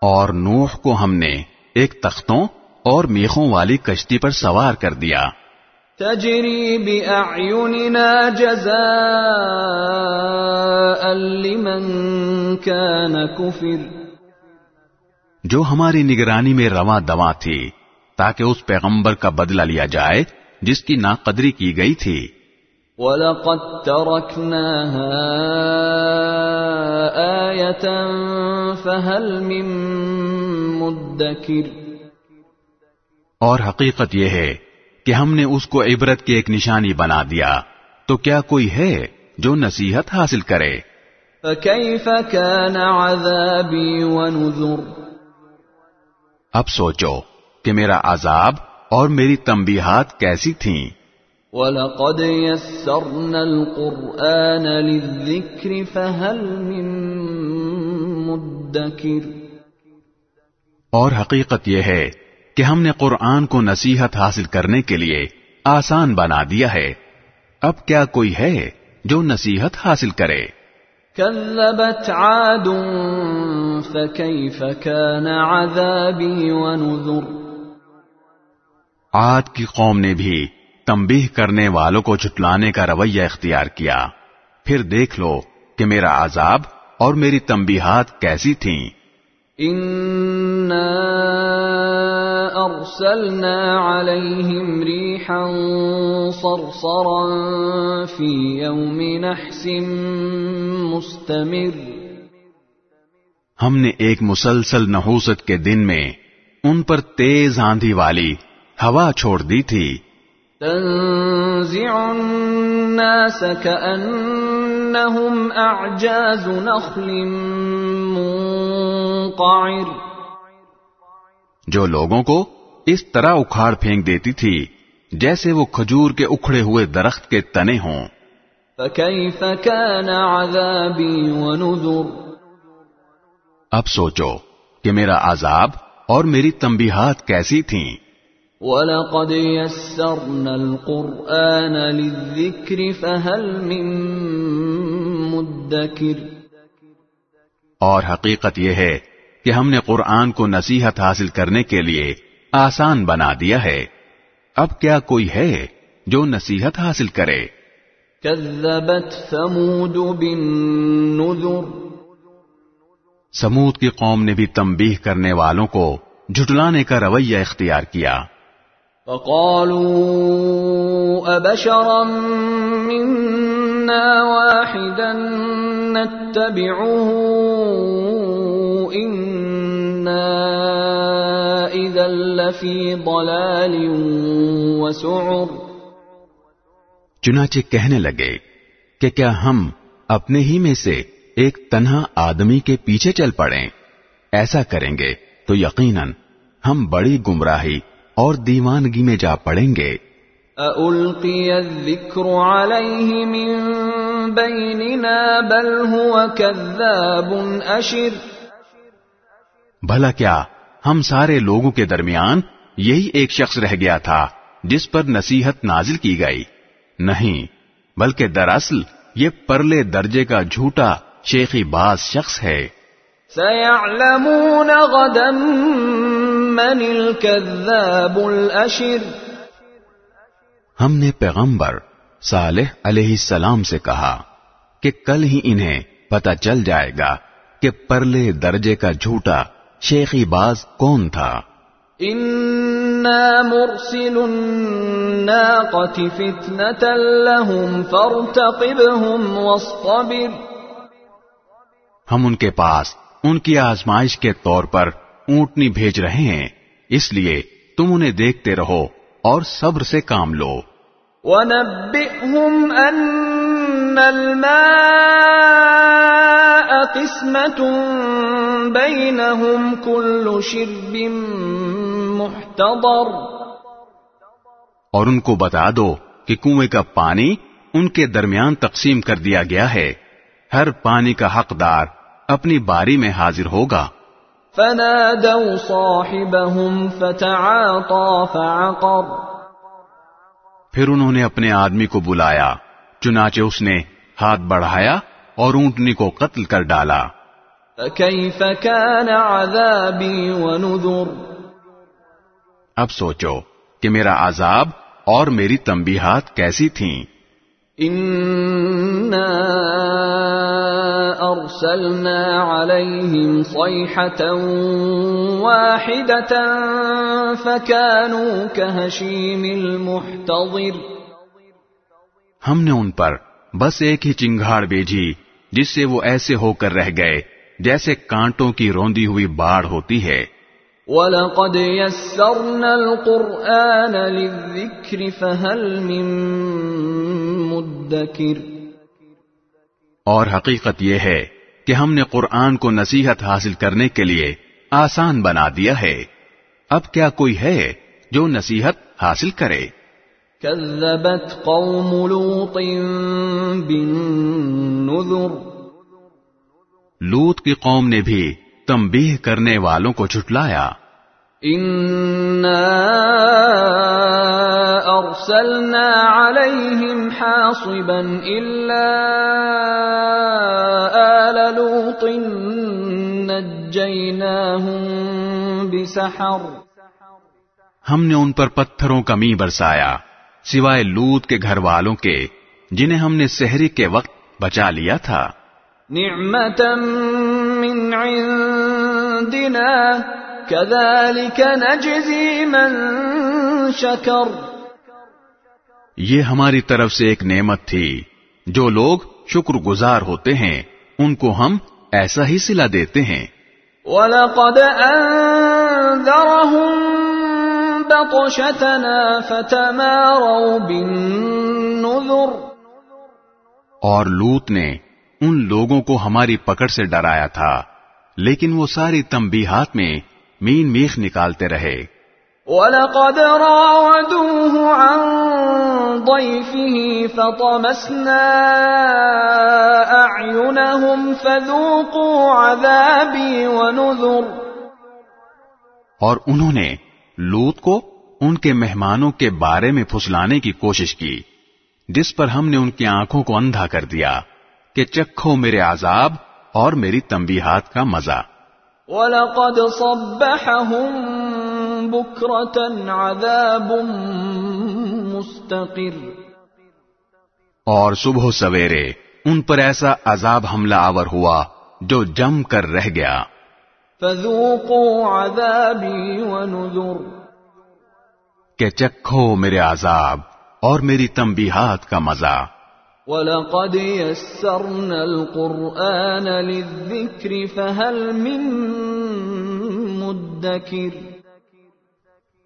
اور نوح کو ہم نے ایک تختوں اور میخوں والی کشتی پر سوار کر دیا۔ تجري بأعيننا جزاء لمن كان كفر جو ہماری نگرانی میں رواں دواں تھی۔ تاکہ اس پیغمبر کا بدلہ لیا جائے جس کی ناقدری کی گئی تھی۔ وَلَقَدْ تَرَكْنَاهَا آيَةً فَهَلْ مِن مُدَّكِرٍ۔ اور حقیقت یہ ہے کہ ہم نے اس کو عبرت کی ایک نشانی بنا دیا۔ تو کیا کوئی ہے جو نصیحت حاصل کرے؟ فَكَيْفَ كَانَ عَذَابِي وَنُذُرِ؟ اب سوچو کہ میرا عذاب اور میری تنبیہات کیسی تھیں۔ وَلَقَدْ يَسَّرْنَا الْقُرْآنَ لِلذِّكْرِ فَهَلْ مِن مُدَّكِرٍ۔ اور حقیقت یہ ہے کہ ہم نے قرآن کو نصیحت حاصل کرنے کے لیے آسان بنا دیا ہے۔ اب کیا کوئی ہے جو نصیحت حاصل کرے؟ كذبت عاد فكيف كان عذابي ونذر۔ عاد کی قوم نے بھی تنبیہ کرنے والوں کو جھٹلانے کا رویہ اختیار کیا۔ پھر دیکھ لو کہ میرا عذاب اور میری تنبیہات کیسی تھیں۔ إنا أرسلنا عليهم ريحا صرصرا في يوم نحس مستمر۔ ہم نے ایک مسلسل نحوست کے دن میں ان پر تیز آندھی والی ہوا چھوڑ دی تھی۔ تنزع الناس كأنهم أعجاز نخل منقعر۔ جو لوگوں کو اس طرح اکھاڑ پھینک دیتی تھی جیسے وہ کھجور کے اکھڑے ہوئے درخت کے تنے ہوں۔ فكيف كان عذابي ونذر اب سوچو کہ میرا عذاب اور میری تنبیہات کیسی تھیں۔ وَلَقَدْ يَسَّرْنَا الْقُرْآنَ لِلذِّكْرِ فَهَلْ مِن مُدَّكِرٍ اور حقیقت یہ ہے کہ ہم نے قرآن کو نصیحت حاصل کرنے کے لیے آسان بنا دیا ہے۔ اب کیا کوئی ہے جو نصیحت حاصل کرے؟ كذبت ثمود بالنذر سمود کی قوم نے بھی تنبیہ کرنے والوں کو جھٹلانے کا رویہ اختیار کیا۔ فقالوا أبشرا منا واحدا نتبعه إنا إذا لفي ضلال وسعر چنانچہ کہنے لگے کہ کیا ہم اپنے ہی میں سے ایک تنہا آدمی کے پیچھے چل پڑیں؟ ایسا کریں گے تو یقیناً ہم بڑی گمراہی اور دیوانگی میں جا پڑیں گے۔ أألقي الذكر عليه من بيننا بل هو كذاب أشر۔ بھلا کیا ہم سارے لوگوں کے درمیان یہی ایک شخص رہ گیا تھا جس پر نصیحت نازل کی گئی؟ نہیں بلکہ دراصل یہ پرلے درجے کا جھوٹا شیخی باز شخص ہے۔ سيعلمون غدا من الكذاب الأشر ہم نے پیغمبر صالح علیہ السلام سے کہا کہ کل ہی انہیں پتہ چل جائے گا کہ پرلے درجے کا جھوٹا شیخی باز کون تھا۔ مرسل الناقة فتنة لهم فارتقبهم واصطبر ہم ان کے پاس ان کی آزمائش کے طور پر اونٹنی بھیج رہے ہیں اس لیے تم انہیں دیکھتے رہو اور صبر سے کام لو۔ ونبئهم أن الماء قسمة بينهم كل شرب محتضر۔ اور ان کو بتا دو کہ کنویں کا پانی ان کے درمیان تقسیم کر دیا گیا ہے۔ ہر پانی کا حقدار اپنی باری میں حاضر ہوگا۔ فنادوا صاحبهم فتعاطى فعقر۔ پھر انہوں نے اپنے آدمی کو بلایا چنانچہ اس نے ہاتھ بڑھایا اور اونٹنی کو قتل کر ڈالا۔ فكيف كان عذابي ونذر۔ اب سوچو کہ میرا عذاب اور میری تنبیہات کیسی تھیں۔ إنا أرسلنا عليهم صيحة واحدة فكانوا كهشيم المحتضر ہم نے ان پر بس ایک ہی چنگاڑ بھیجی جس سے وہ ایسے ہو کر رہ گئے جیسے کانٹوں کی روندی ہوئی باڑ ہوتی ہے۔ وَلَقَدْ يَسَّرْنَا الْقُرْآنَ لِلذِّكْرِ فَهَلْ مِن مُدَّكِرٍ اور حقیقت یہ ہے کہ ہم نے قرآن کو نصیحت حاصل کرنے کے لیے آسان بنا دیا ہے۔ اب کیا کوئی ہے جو نصیحت حاصل کرے؟ كذبت قوم لوط بالنذر۔ لوت کی قوم نے بھی تنبیہ کرنے والوں کو جھٹلایا۔ إنا أرسلنا عليهم حاصبا إلا آل لوط نجيناهم بسحر ہم نے ان پر پتھروں کا می برسایا سوائے لوت کے گھر والوں کے جنہیں ہم نے سحری کے وقت بچا لیا تھا۔ نعمة من عندنا۔ كذلك نجزي من شكر. یہ ہماری طرف سے ایک نعمت تھی۔ جو لوگ شکر گزار ہوتے ہیں ان کو ہم ایسا ہی سلا دیتے ہیں۔ ولقد أنذرهم بطشتنا فتماروا بالنذر۔ اور لوت نے ان لوگوں کو ہماری پکڑ سے ڈرایا تھا لیکن وہ ساری تنبیہات میں مین میخ نکالتے رہے۔ ولقد راودوه عن ضيفه فطمسنا أعينهم فذوقوا عذابي ونذر۔ اور انہوں نے لوت کو ان کے مہمانوں کے بارے میں پھسلانے کی کوشش کی جس پر ہم نے ان کی آنکھوں کو اندھا کر دیا کہ چکھو میرے عذاب اور میری تنبیہات کا مزہ۔ ولقد صبحهم بكرة عذاب مستقر اور صبح سویرے ان پر ایسا عذاب حملہ آور ہوا جو جم کر رہ گیا۔ فذوقوا عذابي ونذر کہ چکھو میرے عذاب اور میری تنبیہات کا مزہ۔ ولقد يسرنا القرآن للذكر فهل من مدكر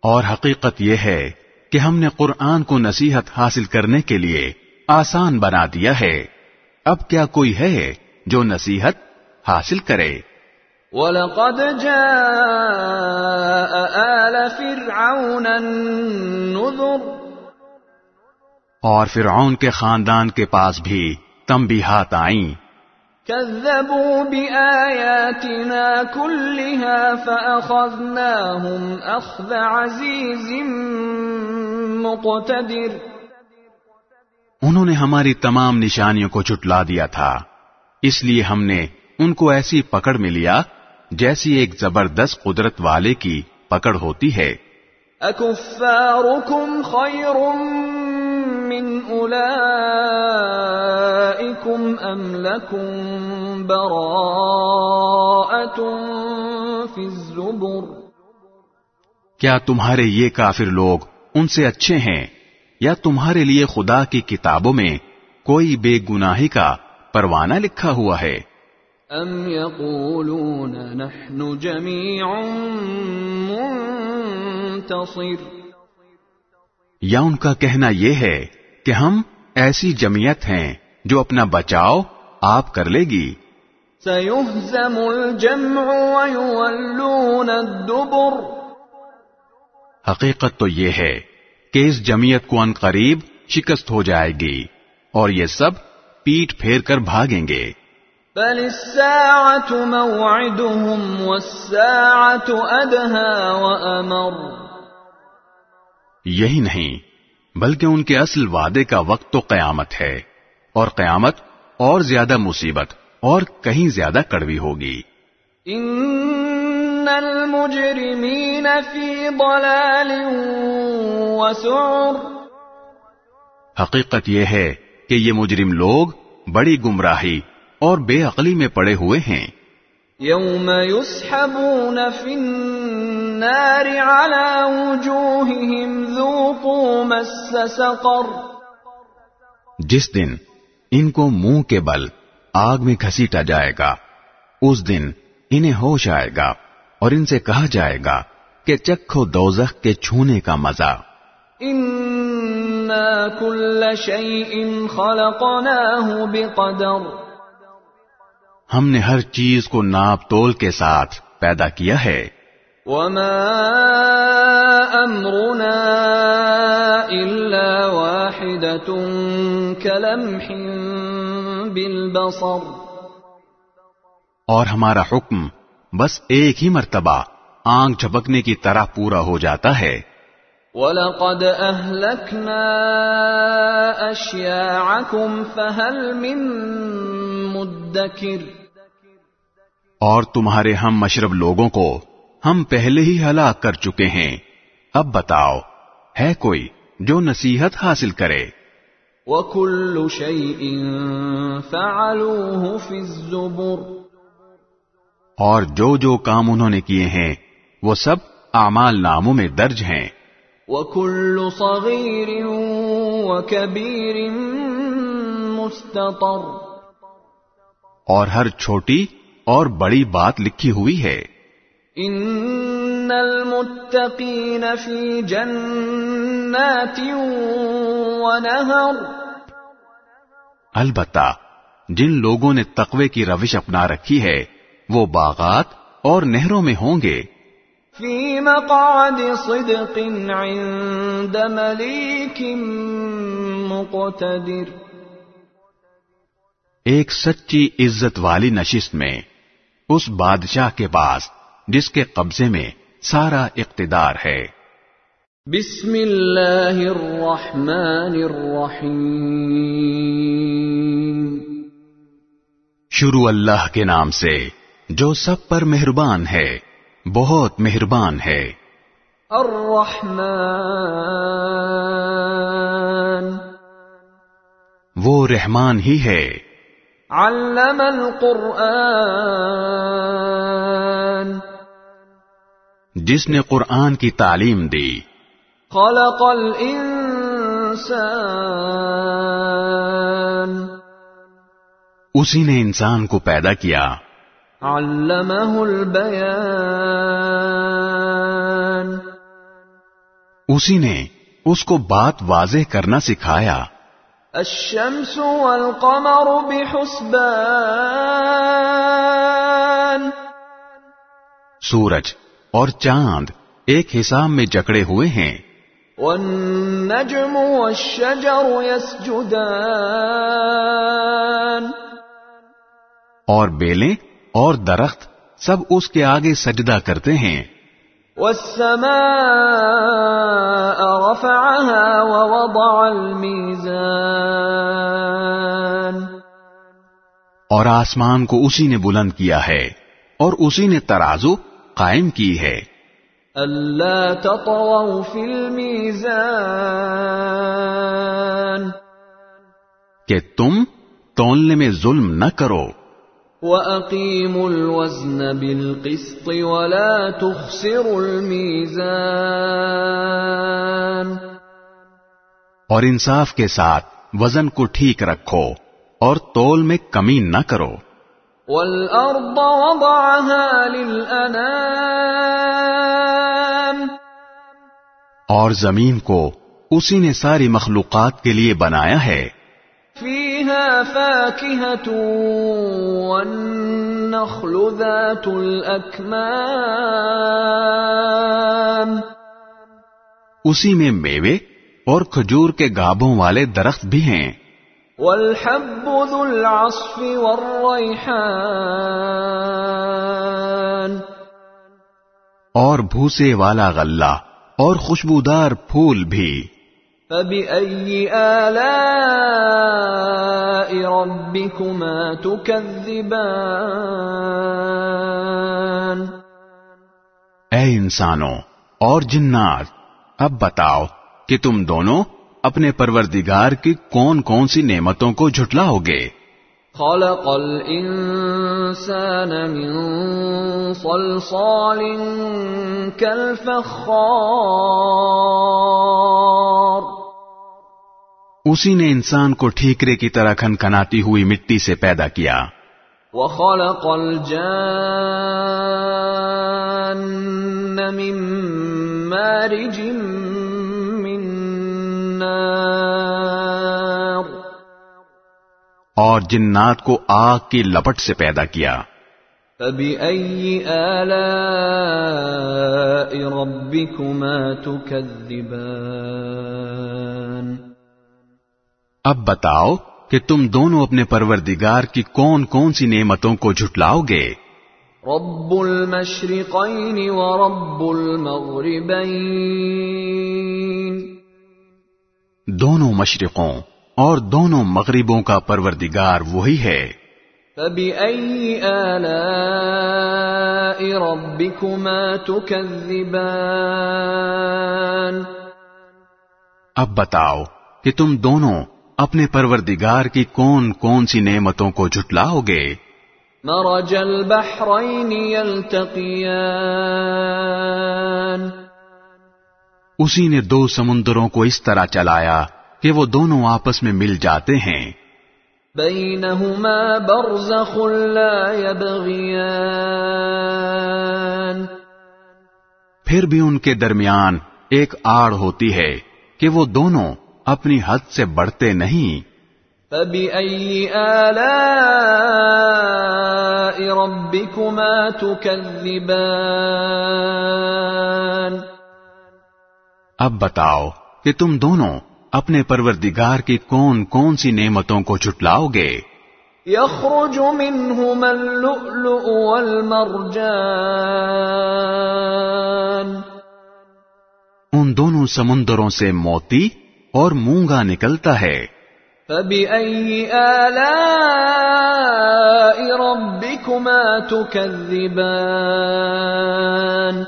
اور حقیقت یہ ہے کہ ہم نے قرآن کو نصیحت حاصل کرنے کے لیے آسان بنا دیا ہے۔ اب کیا کوئی ہے جو نصیحت حاصل کرے؟ ولقد جاء آل فرعون النذر اور فرعون کے خاندان کے پاس بھی تنبیہات آئیں۔ كذبوا بآياتنا كلها فأخذناهم أخذ عزيز مقتدر۔ انہوں نے ہماری تمام نشانیوں کو چٹلا دیا تھا۔ اس لیے ہم نے ان کو ایسی پکڑ میں لیا جیسی ایک زبردست قدرت والے کی پکڑ ہوتی ہے۔ أكفاركم خير من أولئكم أم لكم براءة في الزبر؟ کیا تمہارے یہ کافر لوگ ان سے اچھے ہیں یا تمہارے لیے خدا کی کتابوں میں کوئی بے گناہی کا پروانہ لکھا ہوا ہے؟ أم يقولون نحن جميع منتصر؟ یا ان کا کہنا یہ ہے کہ ہم ایسی جمعیت ہیں جو اپنا بچاؤ آپ کر لے گی۔ سيهزم الجمع ويولون الدبر۔ حقیقت تو یہ ہے کہ اس جمعیت کو ان قریب شکست ہو جائے گی اور یہ سب پیٹ پھیر کر بھاگیں گے۔ بل الساعة موعدهم والساعة أدهى وأمر۔ یہی نہیں بلکہ ان کے اصل وعدے کا وقت تو قیامت ہے اور قیامت اور زیادہ مصیبت اور کہیں زیادہ کڑوی ہوگی۔ إن المجرمين في ضلال وسعر۔ حقیقت یہ ہے کہ یہ مجرم لوگ بڑی گمراہی اور بے عقلی میں پڑے ہوئے ہیں۔ يوم يسحبون في النار على وجوههم ذوقوا مس سقر. جس دن ان کو منہ کے بل آگ میں گھسیٹا جائے گا اس دن انہیں ہوش آئے گا اور ان سے کہا جائے گا کہ چکھو دوزخ کے چھونے کا مزہ۔ إنا كل شيء خلقناه بقدر۔ ہم نے ہر چیز کو ناپ تول کے ساتھ پیدا کیا ہے۔ وما أمرنا إلا واحدة كلمح بالبصر۔ اور ہمارا حکم بس ایک ہی مرتبہ آنکھ جھپکنے کی طرح پورا ہو جاتا ہے۔ وَلَقَدْ أَهْلَكْنَا أَشْيَاعَكُمْ فَهَلْ مِن مُدَّكِرٍ اور تمہارے ہم مشرب لوگوں کو ہم پہلے ہی ہلاک کر چکے ہیں۔ اب بتاؤ ہے کوئی جو نصیحت حاصل کرے؟ وَكُلُّ شَيْءٍ فَعَلُوهُ فِي الزُّبُرِ اور جو جو کام انہوں نے کیے ہیں وہ سب اعمال ناموں میں درج ہیں۔ وَكُلُّ صَغِيرٍ وَكَبِيرٍ مُسْتَطَرٍ اور ہر چھوٹی اور بڑی بات لکھی ہوئی ہے۔ ان المتقین فی جنات ونہر البتہ جن لوگوں نے تقوی کی روش اپنا رکھی ہے وہ باغات اور نہروں میں ہوں گے۔ فی مقعد صدق عند ملیک مقتدر۔ ایک سچی عزت والی نشست میں اس بادشاہ کے پاس جس کے قبضے میں سارا اقتدار ہے۔ بسم اللہ الرحمن الرحیم۔ شروع اللہ کے نام سے جو سب پر مہربان ہے۔ بہت مہربان ہے۔ الرحمن۔ وہ رحمان ہی ہے۔ علم القرآن۔ جس نے قرآن کی تعلیم دی۔ خلق الانسان۔ اسی نے انسان کو پیدا کیا۔ علمه البیان اسی نے اس کو بات واضح کرنا سکھایا۔ الشمس والقمر بحسبان۔ سورج اور چاند ایک حساب میں جکڑے ہوئے ہیں۔ والنجم والشجر يسجدان۔ اور بیلیں اور درخت سب اس کے آگے سجدہ کرتے ہیں۔ والسماء رفعها ووضع الميزان۔ اور آسمان کو اسی نے بلند کیا ہے اور اسی نے ترازو قائم کی ہے۔ ألا تطغوا في الميزان۔ کہ تم تولنے میں ظلم نہ کرو۔ وَأَقِيمُوا الْوَزْنَ بِالْقِسْطِ وَلَا تُخْسِرُوا الْمِيزَانَ اور انصاف کے ساتھ وزن کو ٹھیک رکھو اور تول میں کمی نہ کرو۔ وَالْأَرْضَ وَضَعَهَا لِلْأَنَامِ اور زمین کو اسی نے ساری مخلوقات کے لیے بنایا ہے۔ فيها فاكهة والنخل ذات الأكمام. اسی میں میوے اور کھجور کے گابوں والے درخت بھی ہیں۔ والحب ذو العصف والريحان. اور بھوسے والا غلہ اور خوشبودار پھول بھی۔ فبأي آلاء ربكما تكذبان اے انسانوں اور جنات اب بتاؤ کہ تم دونوں اپنے پروردگار کی کون کون سی نعمتوں کو جھٹلاؤ گے خلق الإنسان من صلصال كالفخار اسی نے انسان کو ٹھیکرے کی طرح کھنکھناتی ہوئی مٹی سے پیدا کیا۔ وخلق الجان من مارج من نار۔ اور جنات کو آگ کی لپٹ سے پیدا کیا۔ فبأي آلاء ربكما تكذبان؟ اب بتاؤ کہ تم دونوں اپنے پروردگار کی کون کون سی نعمتوں کو جھٹلاؤ گے؟ رب المشرقين ورب المغربين دونوں مشرقوں اور دونوں مغربوں کا پروردگار وہی ہے۔ فبأي آلاء ربكما تكذبان اب بتاؤ کہ تم دونوں اپنے پروردگار کی کون کون سی نعمتوں کو جھٹلاؤ گے مرج البحرين يلتقيان اسی نے دو سمندروں کو اس طرح چلایا کہ وہ دونوں آپس میں مل جاتے ہیں۔ بينهما برزخ لا يبغيان پھر بھی ان کے درمیان ایک آڑ ہوتی ہے کہ وہ دونوں اپنی حد سے بڑھتے نہیں۔ فبأي آلاء ربكما تكذبان اب بتاؤ کہ تم دونوں اپنے پروردگار کی کون کون سی نعمتوں کو جھٹلاؤ گے؟ يخرج منهما اللؤلؤ والمرجان ان دونوں سمندروں سے موتی؟ اور مونگا نکلتا ہے۔ فبأي آلاء ربكما تكذبان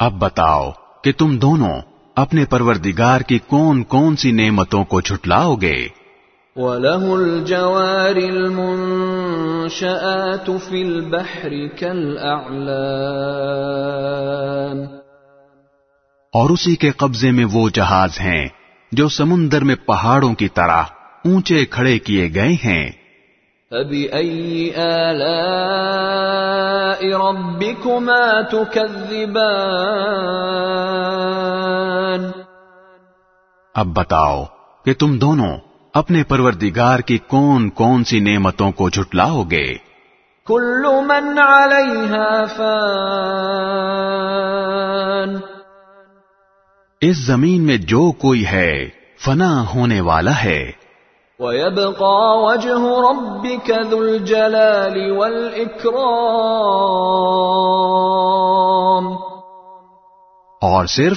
اب بتاؤ کہ تم دونوں اپنے پروردگار کی کون کون سی نعمتوں کو جھٹلاؤ گے؟ وله الجوار المنشآت في البحر كالأعلام اور اسی کے قبضے میں وہ جہاز ہیں جو سمندر میں پہاڑوں کی طرح اونچے کھڑے کیے گئے ہیں۔ فبأي آلاء ربكما تكذبان اب بتاؤ کہ تم دونوں اپنے پروردگار کی کون کون سی نعمتوں کو جھٹلاؤ گے؟ كل من عليها فان اس زمین میں جو کوئی ہے فنا ہونے والا ہے۔ ويبقى وجه ربك ذو الجلال والإكرام۔ اور صرف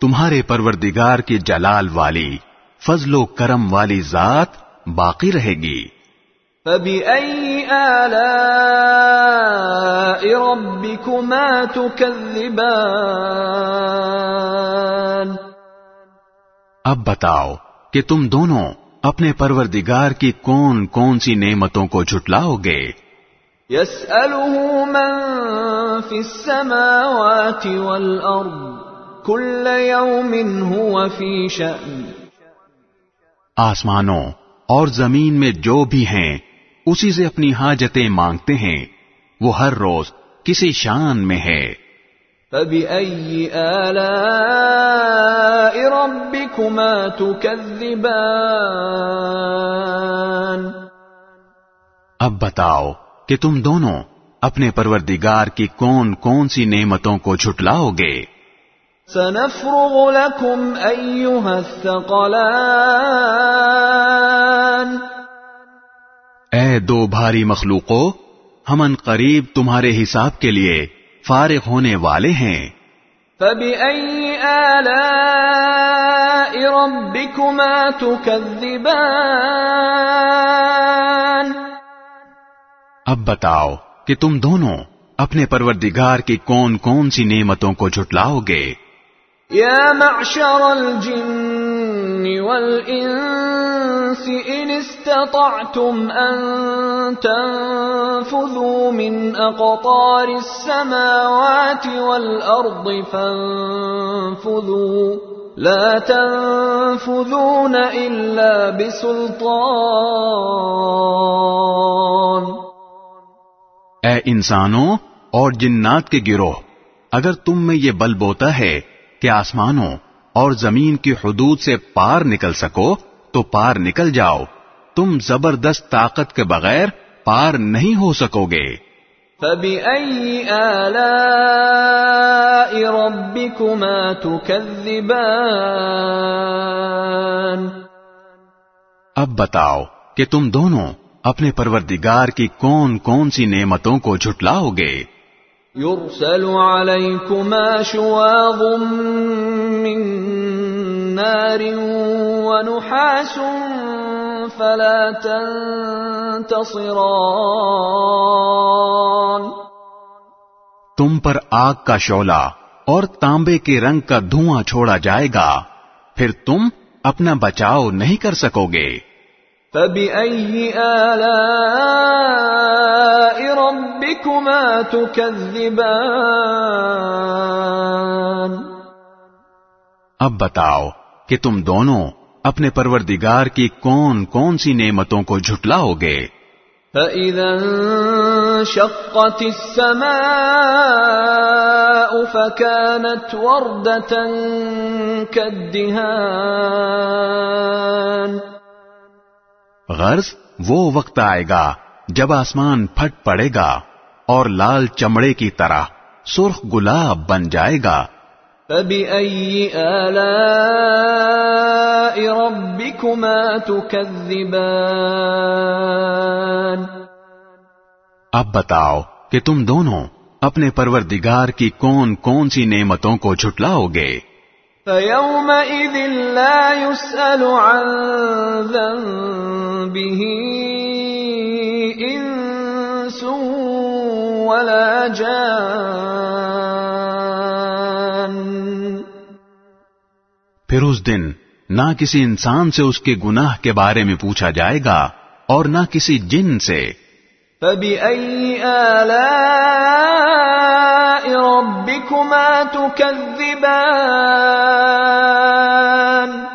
تمہارے پروردگار کی جلال والی فضل و کرم والی ذات باقی رہے گی۔ فبأي آلاء ربكما تكذبان اب بتاؤ کہ تم دونوں اپنے پروردگار کی کون کون سی نعمتوں کو جھٹلاؤ گے يسأله من في السماوات والأرض كل يوم هو في شأن آسمانوں اور زمین میں جو بھی ہیں اسی سے اپنی حاجتیں مانگتے ہیں۔ وہ ہر روز کسی شان میں ہے۔ فبأي آلاء ربكما تكذبان اب بتاؤ کہ تم دونوں اپنے پروردگار کی کون کون سی نعمتوں کو جھٹلاؤ گے۔ سنفرغ لكم أيها الثقلان اے دو بھاری مخلوقوں ہمن قریب تمہارے حساب کے لیے فارغ ہونے والے ہیں۔ فبأي آلاء ربكما تكذبان؟ اب بتاؤ کہ تم دونوں اپنے پروردگار کی کون کون سی نعمتوں کو جھٹلاؤ گے؟ يا معشر الجن والإنس إن استطعتم أن تنفذوا من أقطار السماوات والأرض فانفذوا. لا تنفذون إلا بسلطان. اے انسانوں اور جنات کے گروہ اگر تم میں یہ بل بوتا ہے کہ آسمانوں اور زمین کی حدود سے پار نکل سکو تو پار نکل جاؤ۔ تم زبردست طاقت کے بغیر پار نہیں ہو سکو گے۔ فبأي آلاء ربكما تكذبان اب بتاؤ کہ تم دونوں اپنے پروردگار کی کون کون سی نعمتوں کو جھٹلاؤ گے۔ يرسل عليكما شواظ من نار ونحاس فلا تنتصران. تم پر آگ کا شعلہ اور تانبے کے رنگ کا دھواں چھوڑا جائے گا، پھر تم اپنا بچاؤ نہیں کر سکو گے۔ فبأي آلاء ربكما تكذبان؟ اب بتاؤ کہ تم دونوں اپنے پروردگار کی کون کون سی نعمتوں کو جھٹلاؤ گے؟ فَإِذَا انشَقَّتِ السَّمَاءُ فَكَانَتْ وَرْدَةً كَالدِّهَانِ غرض وہ وقت آئے گا جب آسمان پھٹ پڑے گا اور لال چمڑے کی طرح سرخ گلاب بن جائے گا۔ فبأي آلاء ربكما تكذبان اب بتاؤ کہ تم دونوں اپنے پروردگار کی کون کون سی نعمتوں کو جھٹلاؤ گے؟ فيومئذ لا يسأل عن ذنبه إنس ولا جان۔ پھر اس دن نہ کسی انسان سے اس کے گناہ کے بارے میں پوچھا جائے گا اور نہ کسی جن سے۔ فبأي آلاء ربكما تكذبان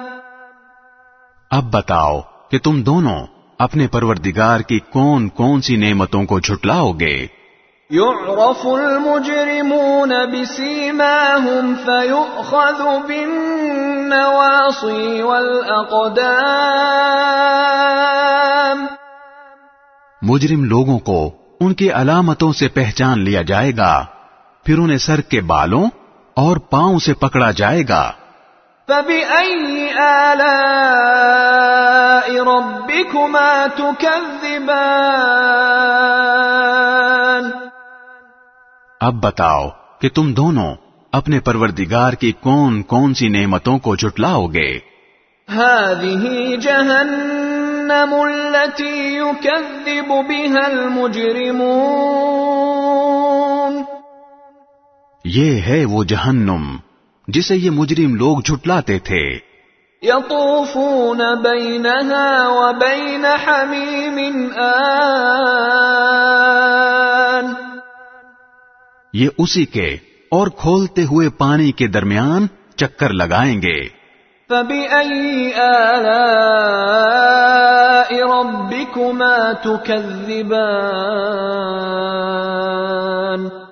اب بتاؤ کہ تم دونوں اپنے پروردگار کی کون کون سی نعمتوں کو جھٹلاؤ گے يعرف المجرمون بسيماهم فيؤخذ بالنواصي والأقدام مجرم لوگوں کو ان کی علامتوں سے پہچان لیا جائے گا۔ پھر انہیں سر کے بالوں اور پاؤں سے پکڑا جائے گا۔ فبأي آلاء ربكما تكذبان اب بتاؤ کہ تم دونوں اپنے پروردگار کی کون کون سی نعمتوں کو جھٹلاؤ گے۔ هذه جهنم التي يكذب بها المجرمون یہ ہے وہ جہنم جسے یہ مجرم لوگ جھٹلاتے تھے۔ يطوفون بينها وبين حميم آن۔ یہ اسی کے اور کھولتے ہوئے پانی کے درمیان چکر لگائیں گے۔ فبأي آلاء ربكما تكذبان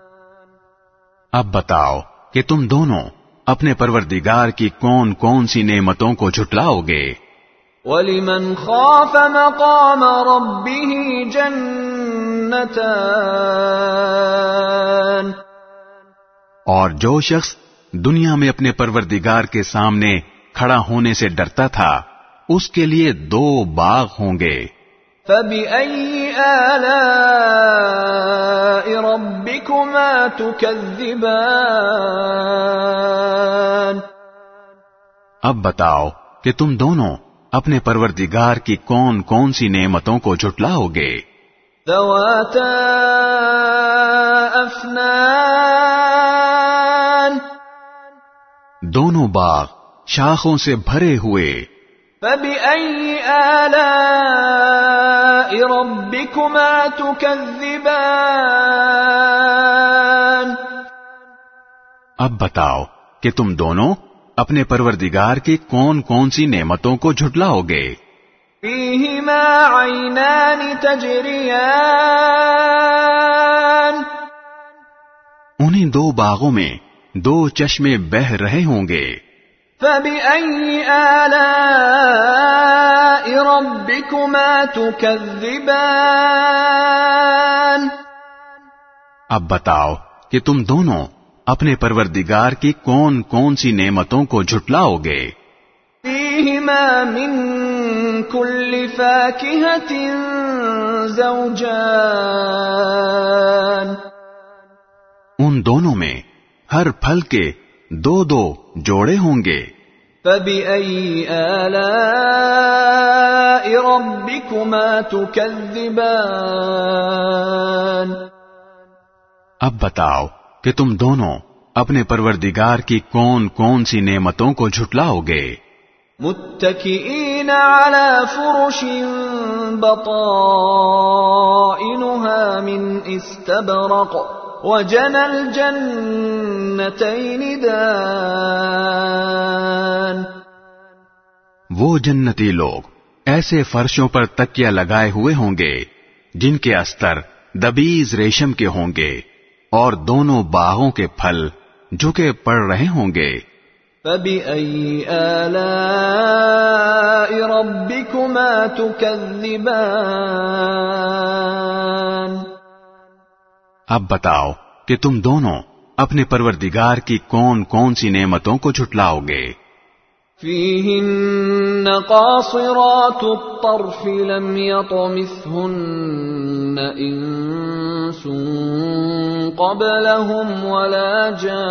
اب بتاؤ کہ تم دونوں اپنے پروردگار کی کون کون سی نعمتوں کو جھٹلاؤ گے؟ وَلِمَنْ خَافَ مَقَامَ رَبِّهِ جَنَّتَانِ اور جو شخص دنیا میں اپنے پروردگار کے سامنے کھڑا ہونے سے ڈرتا تھا اس کے لیے دو باغ ہوں گے۔ فَبِأَيِّ آلَاءِ رَبِّكُمَا تُكَذِّبَانِ. اب بتاؤ کہ تم دونوں اپنے پروردگار کی کون کون سی نعمتوں کو جھٹلاؤ گے ذَوَاتَا أَفْنَانِ دونوں باغ شاخوں سے بھرے ہوئے فَبِأَيِّ آلَاءِ رَبِّكُمَا تُكَذِّبَانِ اب بتاؤ کہ تم دونوں اپنے پروردگار کی کون کون سی نعمتوں کو جھٹلاؤ گے فِيهِمَا عَيْنَانِ تَجْرِيَانِ انہیں دو باغوں میں دو چشمے بہ رہے ہوں گے۔ فَبِأَيِّ آلَاءِ رَبِّكُمَا تُكَذِّبَانِ اب بتاؤ کہ تم دونوں اپنے پروردگار کی کون کون سی نعمتوں کو جھٹلاؤ گے؟ فِيهِمَا مِن كُلِّ فَاكِهَةٍ زَوْجَانِ ان دونوں میں ہر پھل کے دو دو جوڑے ہوں گے۔ فَبِأَيِّ آلَاءِ رَبِّكُمَا تُكَذِّبَانِ اب بتاؤ کہ تم دونوں اپنے پروردگار کی کون کون سی نعمتوں کو جھٹلاؤ گے۔ متكئين على فرش بطائنها من استبرق وجنى الجنتين دان۔ وہ جنتی لوگ ایسے فرشوں پر تکیا لگائے ہوئے ہوں گے جن کے استر دبیز ریشم کے ہوں گے اور دونوں باغوں کے پھل جھکے پڑ رہے ہوں گے۔ فبأي آلاء ربكما تكذبان۔ اب بتاؤ کہ تم دونوں اپنے پروردگار کی کون کون سی نعمتوں کو جھٹلاؤ گے؟ فيهن قاصرات الطرف لم يطمثهن إنس قبلهم ولا جان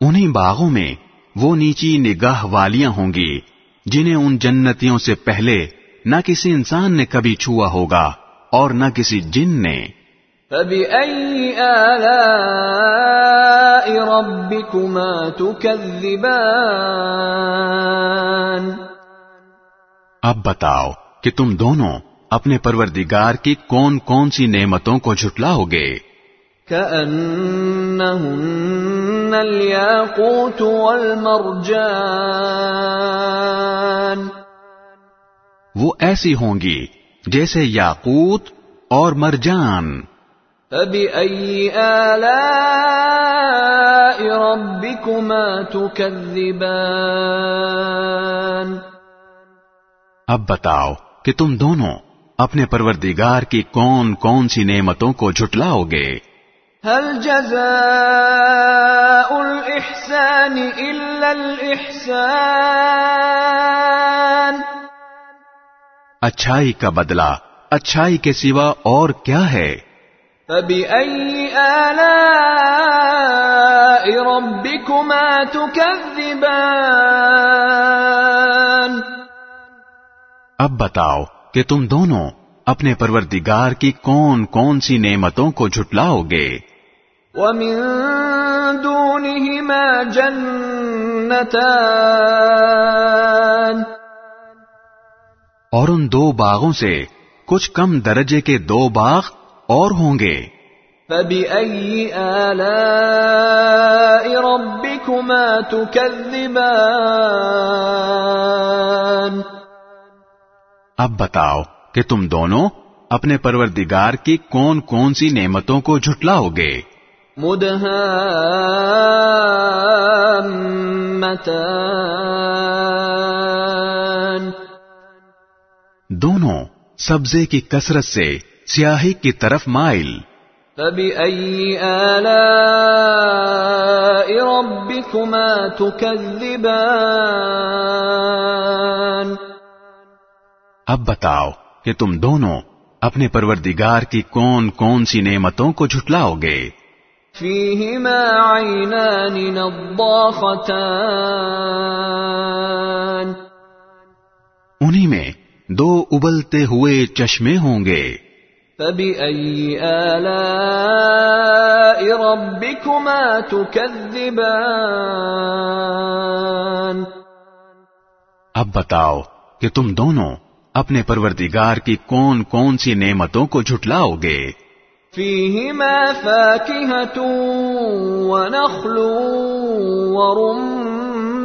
انہیں باغوں میں وہ نیچی نگاہ والیاں ہوں گی جنہیں ان جنتیوں سے پہلے نہ کسی انسان نے کبھی چھوا ہوگا اور نہ کسی جن نے۔ فبأي آلاء ربكما تكذبان اب بتاؤ کہ تم دونوں اپنے پروردگار کی کون کون سی نعمتوں کو جھٹلاؤ گے كأنهن الياقوت والمرجان وہ ایسی ہوں گی جیسے یاقوت اور مرجان۔ فبأي آلاء ربكما تكذبان اب بتاؤ کہ تم دونوں اپنے پروردگار کی کون کون سی نعمتوں کو جھٹلاؤ گے۔ هل جزاء الإحسان إلا الإحسان اچھائی کا بدلہ اچھائی کے سوا اور کیا ہے؟ فبأي آلاء ربكما تكذبان؟ اب بتاؤ کہ تم دونوں اپنے پروردگار کی کون کون سی نعمتوں کو جھٹلاؤ گے؟ ومن دونهما جنتان اور ان دو باغوں سے کچھ کم درجے کے دو باغ اور ہوں گے۔ فبأي آلاء ربكما تكذبان اب بتاؤ کہ تم دونوں اپنے پروردگار کی کون کون سی نعمتوں کو جھٹلاؤ گے مدهامتان دونوں سبزے کی کثرت سے سیاہی کی طرف مائل۔ فبأي آلاء ربكما تكذبان اب بتاؤ کہ تم دونوں اپنے پروردگار کی کون کون سی نعمتوں کو جھٹلاؤ گے۔ فيهما عينان نضاختان انہی میں دو ابلتے ہوئے چشمے ہوں گے۔ فبأي آلاء ربكما تكذبان اب بتاؤ کہ تم دونوں اپنے پروردگار کی کون کون سی نعمتوں کو جھٹلاؤ گے۔ فيهما فاكهة ونخل ورمان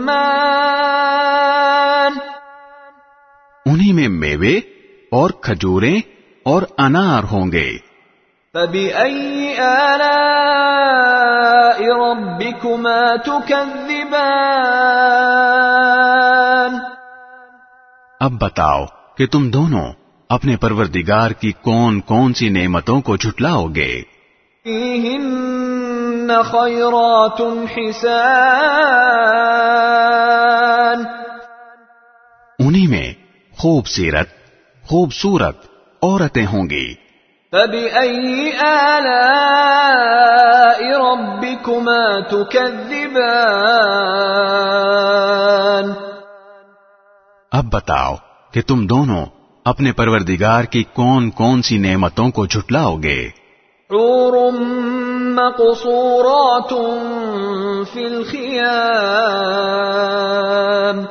میں میوے اور کھجوریں اور انار ہوں گے۔ فبأي آلاء ربكما تكذبان اب بتاؤ کہ تم دونوں اپنے پروردگار کی کون کون سی نعمتوں کو جھٹلاؤ گے۔ فيهن خيرات حسان انہی میں خوبصورت خوبصورت عورتیں ہوں گی۔ فبأي آلاء ربكما تكذبان اب بتاؤ کہ تم دونوں اپنے پروردگار کی کون کون سی نعمتوں کو جھٹلاؤ گے۔ حور مقصورات في الخيام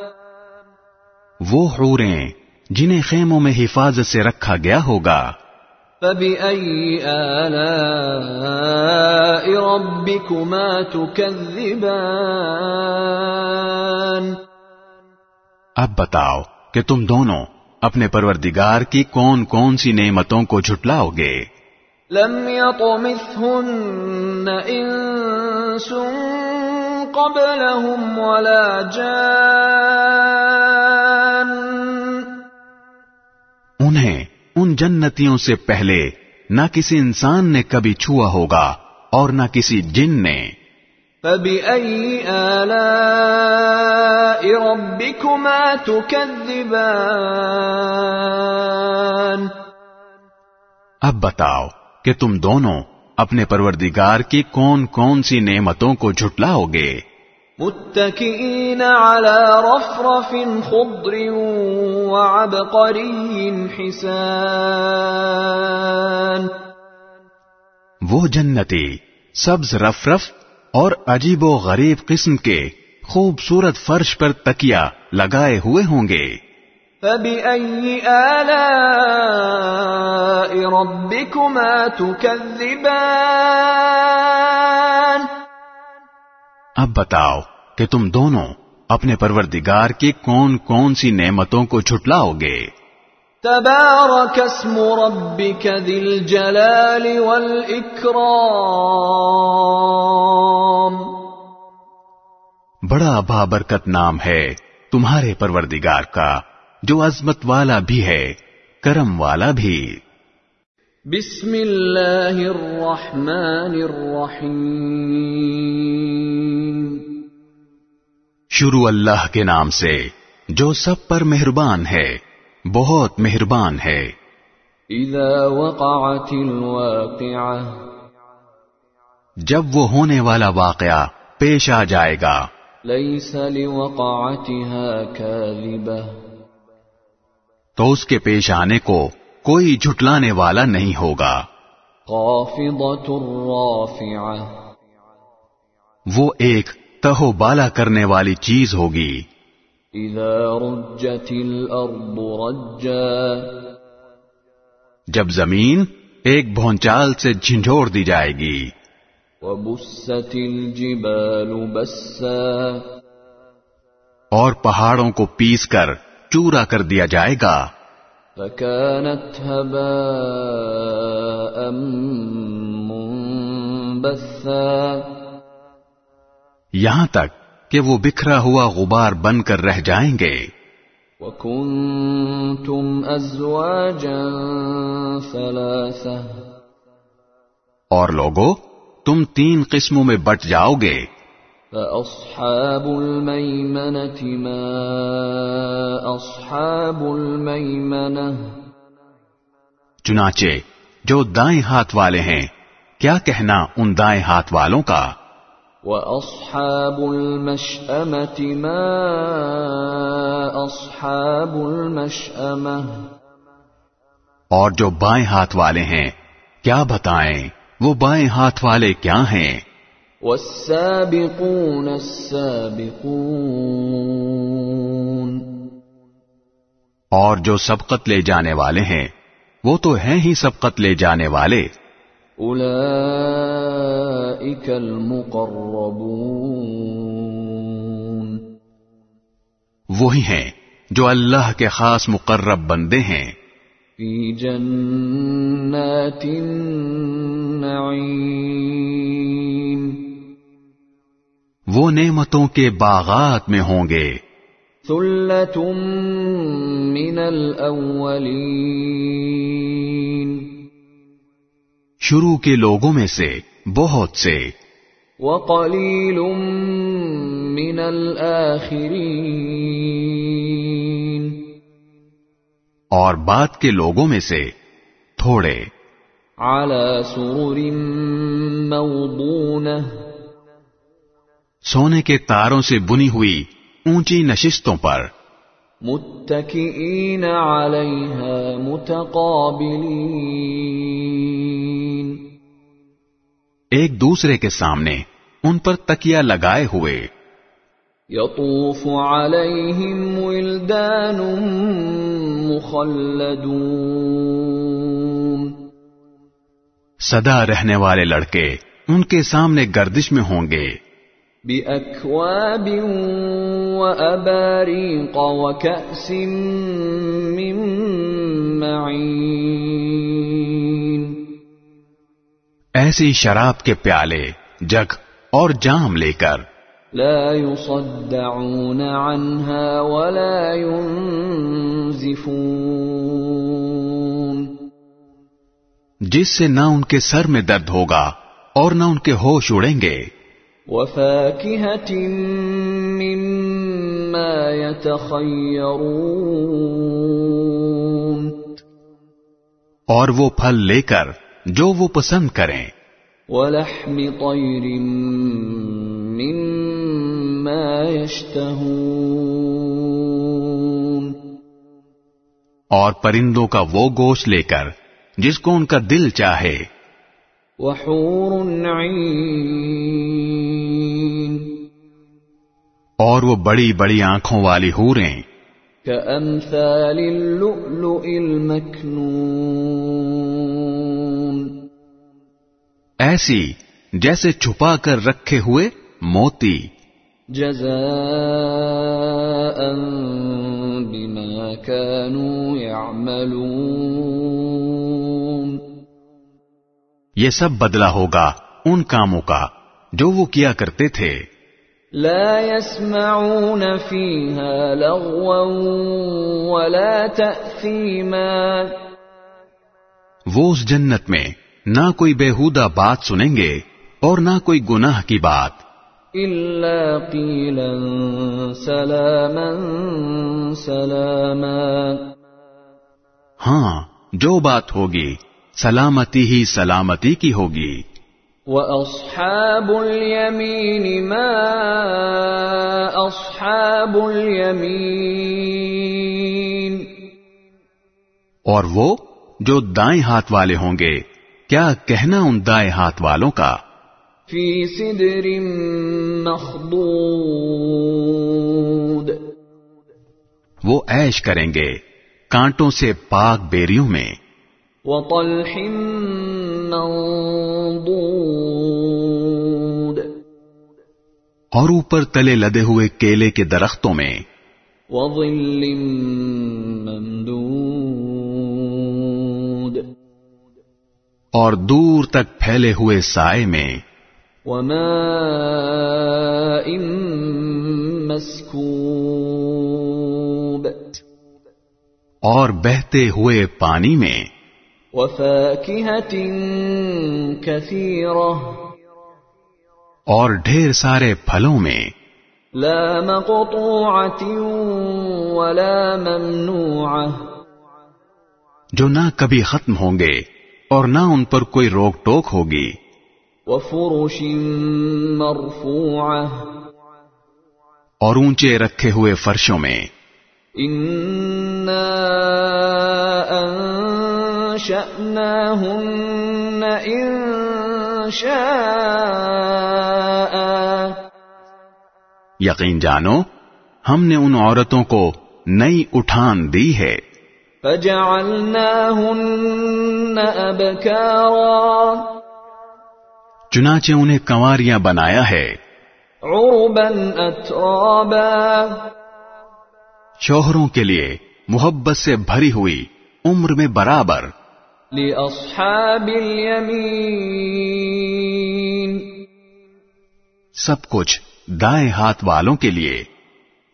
وہ حوریں جنہیں خیموں میں حفاظت سے رکھا گیا ہوگا۔ فبأي آلاء ربكما تكذبان اب بتاؤ کہ تم دونوں اپنے پروردگار کی کون کون سی نعمتوں کو جھٹلاؤ گے؟ لم يطمثهن إنس قبلهم ولا جان انہیں ان جنتیوں سے پہلے نہ کسی انسان نے کبھی چھوا ہوگا اور نہ کسی جن نے۔ فبأي آلاء ربكما تكذبان اب بتاؤ کہ تم دونوں اپنے پروردگار کی کون کون سی نعمتوں کو جھٹلاؤ گے متكئين على رفرف خضر وعبقري حسان. وہ جنتی سبز رف رف اور عجیب و غریب قسم کے خوبصورت فرش پر تکیا لگائے ہوئے ہوں گے فبأي آلاء ربكما تكذبان? اب بتاؤ کہ تم دونوں اپنے پروردگار کی کون کون سی نعمتوں کو جھٹلاؤ گے۔ تبارك اسم ربك ذي الجلال والإكرام بڑا بابرکت نام ہے تمہارے پروردگار کا جو عظمت والا بھی ہے کرم والا بھی۔ بسم الله الرحمن الرحيم شروع اللہ کے نام سے جو سب پر مہربان ہے بہت مہربان ہے۔ إذا وقعت الواقعة جب وہ ہونے والا واقعہ پیش آ جائے گا۔ ليس لوقعتها كاذبة تو اس کے پیش آنے کو کوئی جھٹلانے والا نہیں ہوگا۔ خافضة رافعة وہ ایک تہو بالا کرنے والی چیز ہوگی۔ إذا رجت الأرض رجا۔ جب زمین ایک بھونچال سے جھنجھوڑ دی جائے گی۔ وبست الجبال بسا۔ اور پہاڑوں کو پیس کر چورا کر دیا جائے گا۔ فكانت هباء منبثا۔ یہاں تک کہ وہ بکھرا ہوا غبار بن کر رہ جائیں گے۔ وكنتم ازواجا ثلاثه اور لوگو تم تین قسموں میں بٹ جاؤ گے۔ فاصحاب الميمنه ما اصحاب الميمنه چنانچہ جو دائیں ہاتھ والے ہیں کیا کہنا ان دائیں ہاتھ والوں کا؟ واصحاب المشأمه ما اصحاب المشأمه اور جو بائیں ہاتھ والے ہیں کیا بتائیں؟ وہ بائیں ہاتھ والے کیا ہیں؟ والسابقون السابقون اور جو سبقت لے جانے والے ہیں وہ تو ہیں ہی سبقت لے جانے والے۔ اولئك المقربون وہی ہیں جو اللہ کے خاص مقرب بندے ہیں۔ في جنات النعيم وہ نعمتوں کے باغات میں ہوں گے۔ ثلة من الأولين شروع کے لوگوں میں سے بہت سے۔ وقليل من الآخرين اور بعد کے لوگوں میں سے تھوڑے۔ على سرر موضونة۔ سونے کے تاروں سے بنی ہوئی اونچی نشستوں پر۔ متكئين عليها متقابلين ایک دوسرے کے سامنے ان پر تکیا لگائے ہوئے۔ يطوف عليهم ولدان مخلدون۔ سدا رہنے والے لڑکے ان کے سامنے گردش میں ہوں گے۔ بأكواب وأباريق وكأس من معين۔ ایسی شراب کے پیالے جگ اور جام لے کر۔ لا يصدعون عنها ولا ينزفون۔ جس سے نہ ان کے سر میں درد ہوگا اور نہ ان کے ہوش اڑیں گے۔ وفاكهة مما يتخيرون اور وہ پھل لے کر جو وہ پسند کریں۔ ولحم طير مما يشتهون اور پرندوں کا وہ گوشت لے کر جس کو ان کا دل چاہے۔ وحور عين اور وہ بڑی بڑی آنکھوں والی ہوریں كأمثال اللؤلؤ المكنون ایسی جیسے چھپا کر رکھے ہوئے موتی۔ جزاء بما كانوا يعملون یہ سب بدلہ ہوگا ان کاموں کا جو وہ کیا کرتے تھے۔ لا يسمعون فيها لغوا ولا تأثيما. وہ اس جنت میں نہ کوئی بےحودہ بات سنیں گے اور نہ کوئی گناہ کی بات۔ إلا قيلا سلاما سلاما۔ ہاں جو بات ہوگی سلامتی ہی سلامتی کی ہوگی۔ وأصحاب اليمين ما أصحاب اليمين اور وہ جو دائیں ہاتھ والے ہوں گے کیا کہنا ان دائیں ہاتھ والوں کا؟ في سدر مخضود وہ عیش کریں گے کانٹوں سے پاک بیریوں میں۔ وطلح منضود. اور اوپر تلے لدے ہوئے کیلے کے درختوں میں وظل اور دور تک پھیلے ہوئے سائے میں وماء مسکوب. اور بہتے ہوئے پانی میں وفاكهة كثيرة. اور ڈھیر سارے پھلوں میں لا مقطوعة ولا ممنوعة. جو نہ کبھی ختم ہوں گے اور نہ ان پر کوئی روک ٹوک ہوگی۔ وفرش مرفوعة. اور اونچے رکھے ہوئے فرشوں میں۔ إنا أنشأناهن إن شاء یقین جانو ہم نے ان عورتوں کو نئی اٹھان دی ہے۔ فجعلناهن أبكارا چنانچہ انہیں کنواریاں بنایا ہے۔ عربا أترابا شوہروں کے لیے محبت سے بھری ہوئی عمر میں برابر۔ لأصحاب اليمين سب کچھ دائیں ہاتھ والوں کے لیے۔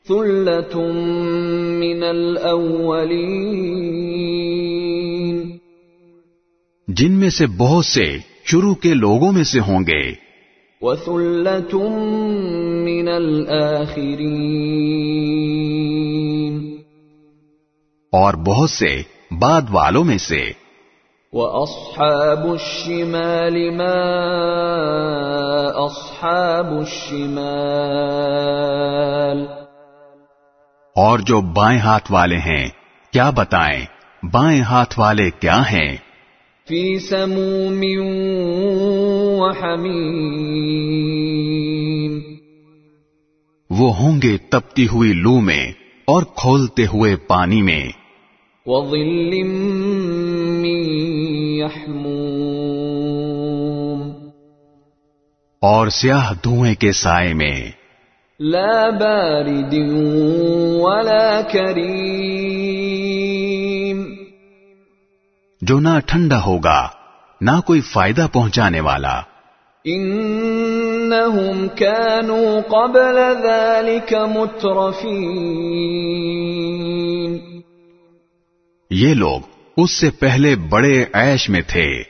ثلة من الأولين جن میں سے بہت سے شروع کے لوگوں میں سے ہوں گے۔ وثلة من الآخرين اور بہت سے بعد والوں میں سے۔ وأصحاب الشمال ما أصحاب الشمال اور جو بائیں ہاتھ والے ہیں کیا بتائیں بائیں ہاتھ والے کیا ہیں؟ في سموم وحميم وہ ہوں گے تپتی ہوئی لو میں اور کھولتے ہوئے پانی میں۔ وظل من يحموم اور سیاہ دھوئیں کے سائے میں لا بارد ولا كريم جو نہ ٹھنڈا ہوگا نہ کوئی فائدہ پہنچانے والا۔ إنهم كانوا قبل ذلك مترفين یہ لوگ اس سے پہلے بڑے عیش میں تھے۔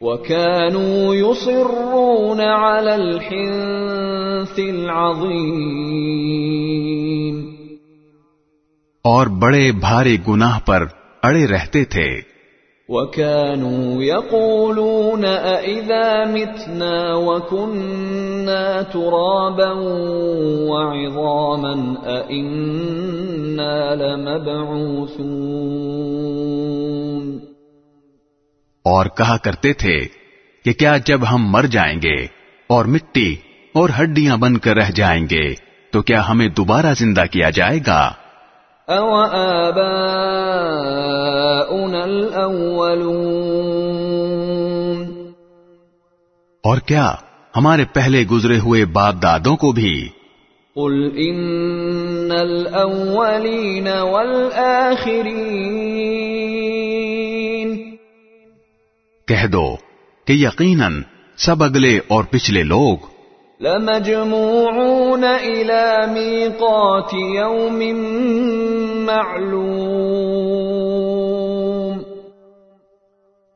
وكانوا يصرون على الحنث العظيم اور بڑے بھاری گناہ پر اڑے رہتے تھے۔ وكانوا يقولون أإذا متنا وكنا ترابا وعظاما أإنا لمبعوثون اور کہا کرتے تھے کہ کیا جب ہم مر جائیں گے اور مٹی اور ہڈیاں بن کر رہ جائیں گے تو کیا ہمیں دوبارہ زندہ کیا جائے گا؟ آباؤنا الأولون؟ اور کیا ہمارے پہلے گزرے ہوئے باپ دادوں کو بھی؟ قل إن الأولين والآخرين۔ کہہ دو کہ یقیناً سب اگلے اور پچھلے لوگ لمجموعون إلى ميقات يوم معلوم.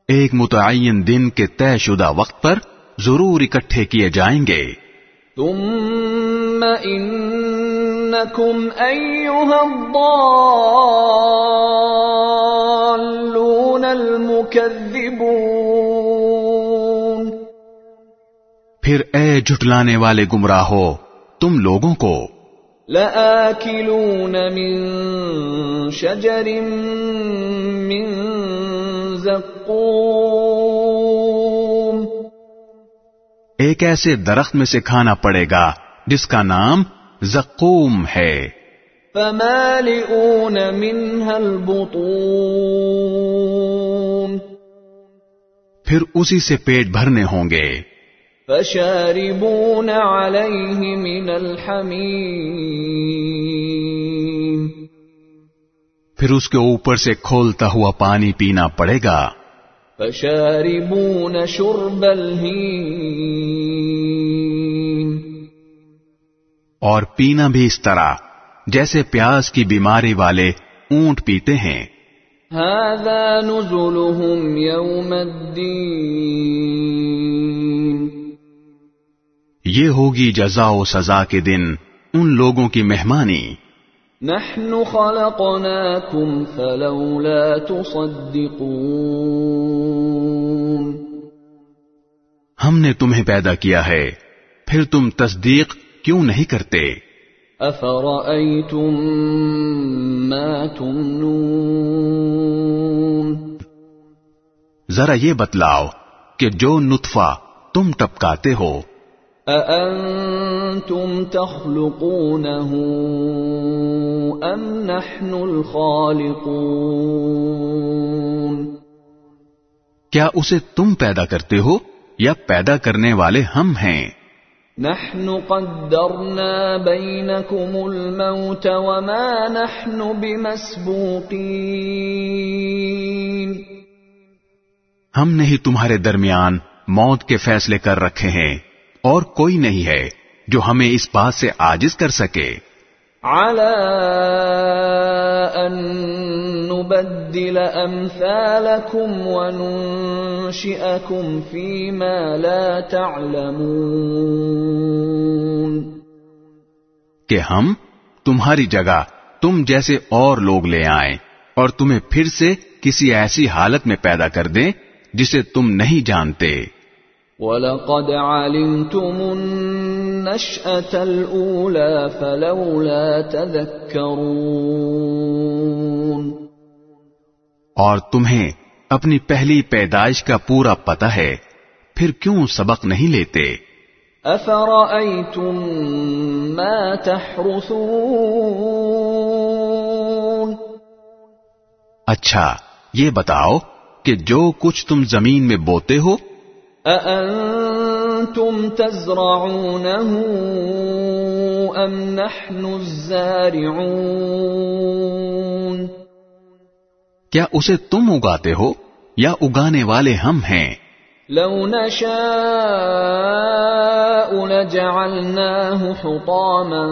ایک متعین دن کے طے شدہ وقت پر ضرور اکٹھے کیے جائیں گے۔ ثم إنكم أيها الضالون المكذبون. پھر اے جھٹلانے والے گمراہو تم لوگوں کو۔ لآكلون من شجر من زقوم۔ ایک ایسے درخت میں سے کھانا پڑے گا جس کا نام زقوم ہے۔ فمالئون منها البطون۔ پھر اسی سے پیٹ بھرنے ہوں گے۔ فشاربون عليه من الحميم پھر اس کے اوپر سے کھولتا ہوا پانی پینا پڑے گا۔ فشاربون شرب الهين اور پینا بھی اس طرح جیسے پیاس کی بیماری والے اونٹ پیتے ہیں۔ هذا نزلهم يوم الدين یہ ہوگی جزا و سزا کے دن ان لوگوں کی مہمانی۔ نحن خلقناكم فلولا تصدقون۔ ہم نے تمہیں پیدا کیا ہے پھر تم تصدیق کیوں نہیں کرتے؟ افرأيتم ما تمنون۔ ذرا یہ بتلاؤ کہ جو نطفہ تم ٹپکاتے ہو أأنتم تخلقونه أم نحن الخالقون کیا اسے تم پیدا کرتے ہو یا پیدا کرنے والے ہم ہیں؟ نحن قدرنا بينكم الموت وما نحن بمسبوقين ہم نے ہی تمہارے درمیان موت کے فیصلے کر رکھے ہیں۔ اور کوئی نہیں ہے جو ہمیں اس بات سے عاجز کر سکے۔ على أن نبدل أمثالكم وننشئكم فيما لا تعلمون۔ کہ ہم تمہاری جگہ تم جیسے اور لوگ لے آئیں اور تمہیں پھر سے کسی ایسی حالت میں پیدا کر دیں جسے تم نہیں جانتے۔ وَلَقَدْ عَلِمْتُمُ النَّشْأَةَ الْأُولَى فَلَوْلَا تَذَكَّرُونَ اور تمہیں اپنی پہلی پیدائش کا پورا پتہ ہے پھر کیوں سبق نہیں لیتے؟ أَفَرَأَيْتُم مَّا تَحْرُثُونَ؟ اچھا یہ بتاؤ کہ جو کچھ تم زمین میں بوتے ہو أَأَنتُمْ تَزْرَعُونَهُ أَمْ نَحْنُ الزَّارِعُونَ کیا اسے تم اگاتے ہو یا اگانے والے ہم ہیں؟ لو نشاء لجعلناه حطاما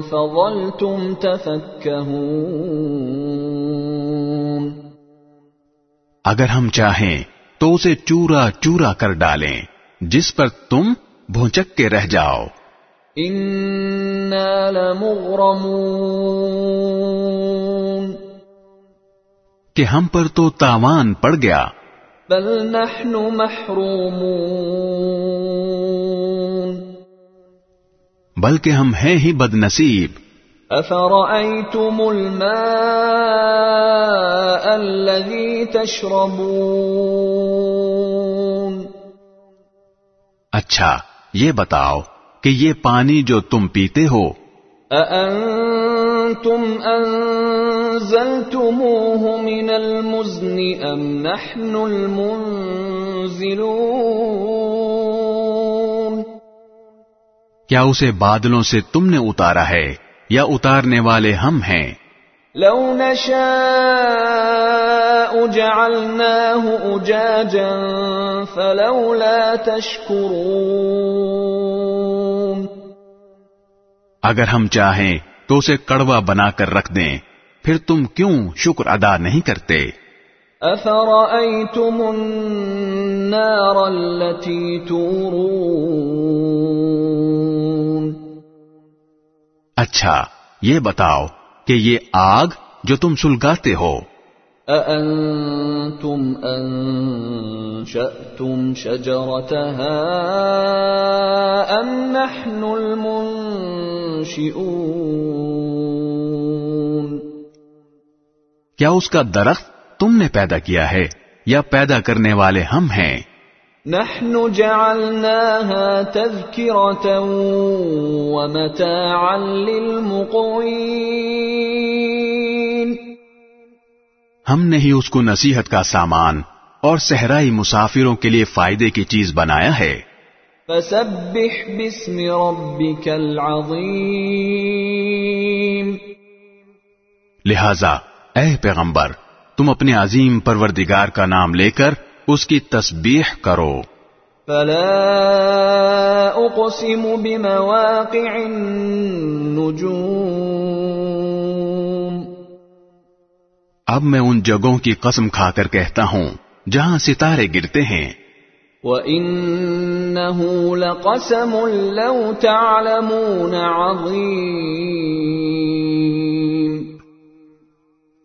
فظلتم تفكهون اگر ہم چاہیں تو اسے چورا چورا کر ڈالیں جس پر تم بھونچک کے رہ جاؤ۔ إنا لمغرمون۔ کہ ہم پر تو تاوان پڑ گیا۔ بل نحن محرومون۔ بلکہ ہم ہیں ہی بد نصیب أفرأيتم الماء الذي تشربون؟ اچھا یہ بتاؤ کہ یہ پانی جو تم پیتے ہو أأنتم أنزلتموه من المزن أم نحن المنزلون؟ کیا اسے بادلوں سے تم نے اتارا ہے؟ یا اتارنے والے ہم ہیں۔ لو نشاء جعلناه أجاجا فلولا تشكرون اگر ہم چاہیں تو اسے کڑوا بنا کر رکھ دیں پھر تم کیوں شکر ادا نہیں کرتے؟ أفرأيتم النار التي تورون۔ اچھا یہ بتاؤ کہ یہ آگ جو تم سلگاتے ہو۔ أأنتم أنشأتم شجرتها أم نحن المنشئون؟ کیا اس کا درخت تم نے پیدا کیا ہے یا پیدا کرنے والے ہم ہیں؟ نحن جعلناها تذكرة ومتاعا للمقوين. ہم نے ہی اس کو نصیحت کا سامان اور صحرائی مسافروں کے لیے فائدے کی چیز بنایا ہے۔ فسبح باسم ربك العظيم لہذا اے پیغمبر تم اپنے عظیم پروردگار کا نام لے کر اس کی تسبیح کرو۔ فلا اقسم بمواقع النجوم۔ اب میں ان جگہوں کی قسم کھا کر کہتا ہوں جہاں ستارے گرتے ہیں۔ وَإِنَّهُ لَقَسَمٌ لَوْ تَعْلَمُونَ عَظِيمٌ۔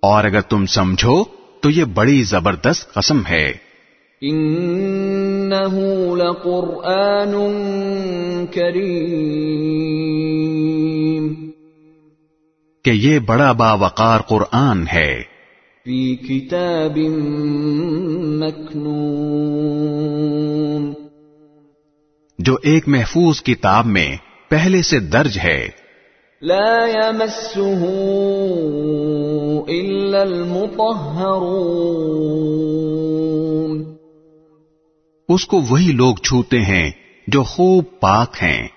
اور اگر تم سمجھو تو یہ بڑی زبردست قسم ہے۔ إِنَّهُ لَقُرْآنٌ كَرِيمٌ. کہ یہ بڑا باوقار قرآن ہے۔ فِي كِتَابٍ مَكْنُونٍ. جو ایک محفوظ کتاب میں پہلے سے درج ہے۔ لا يمسه إلا المطهرون. اس کو وہی لوگ چھوتے ہیں جو خوب پاک ہیں۔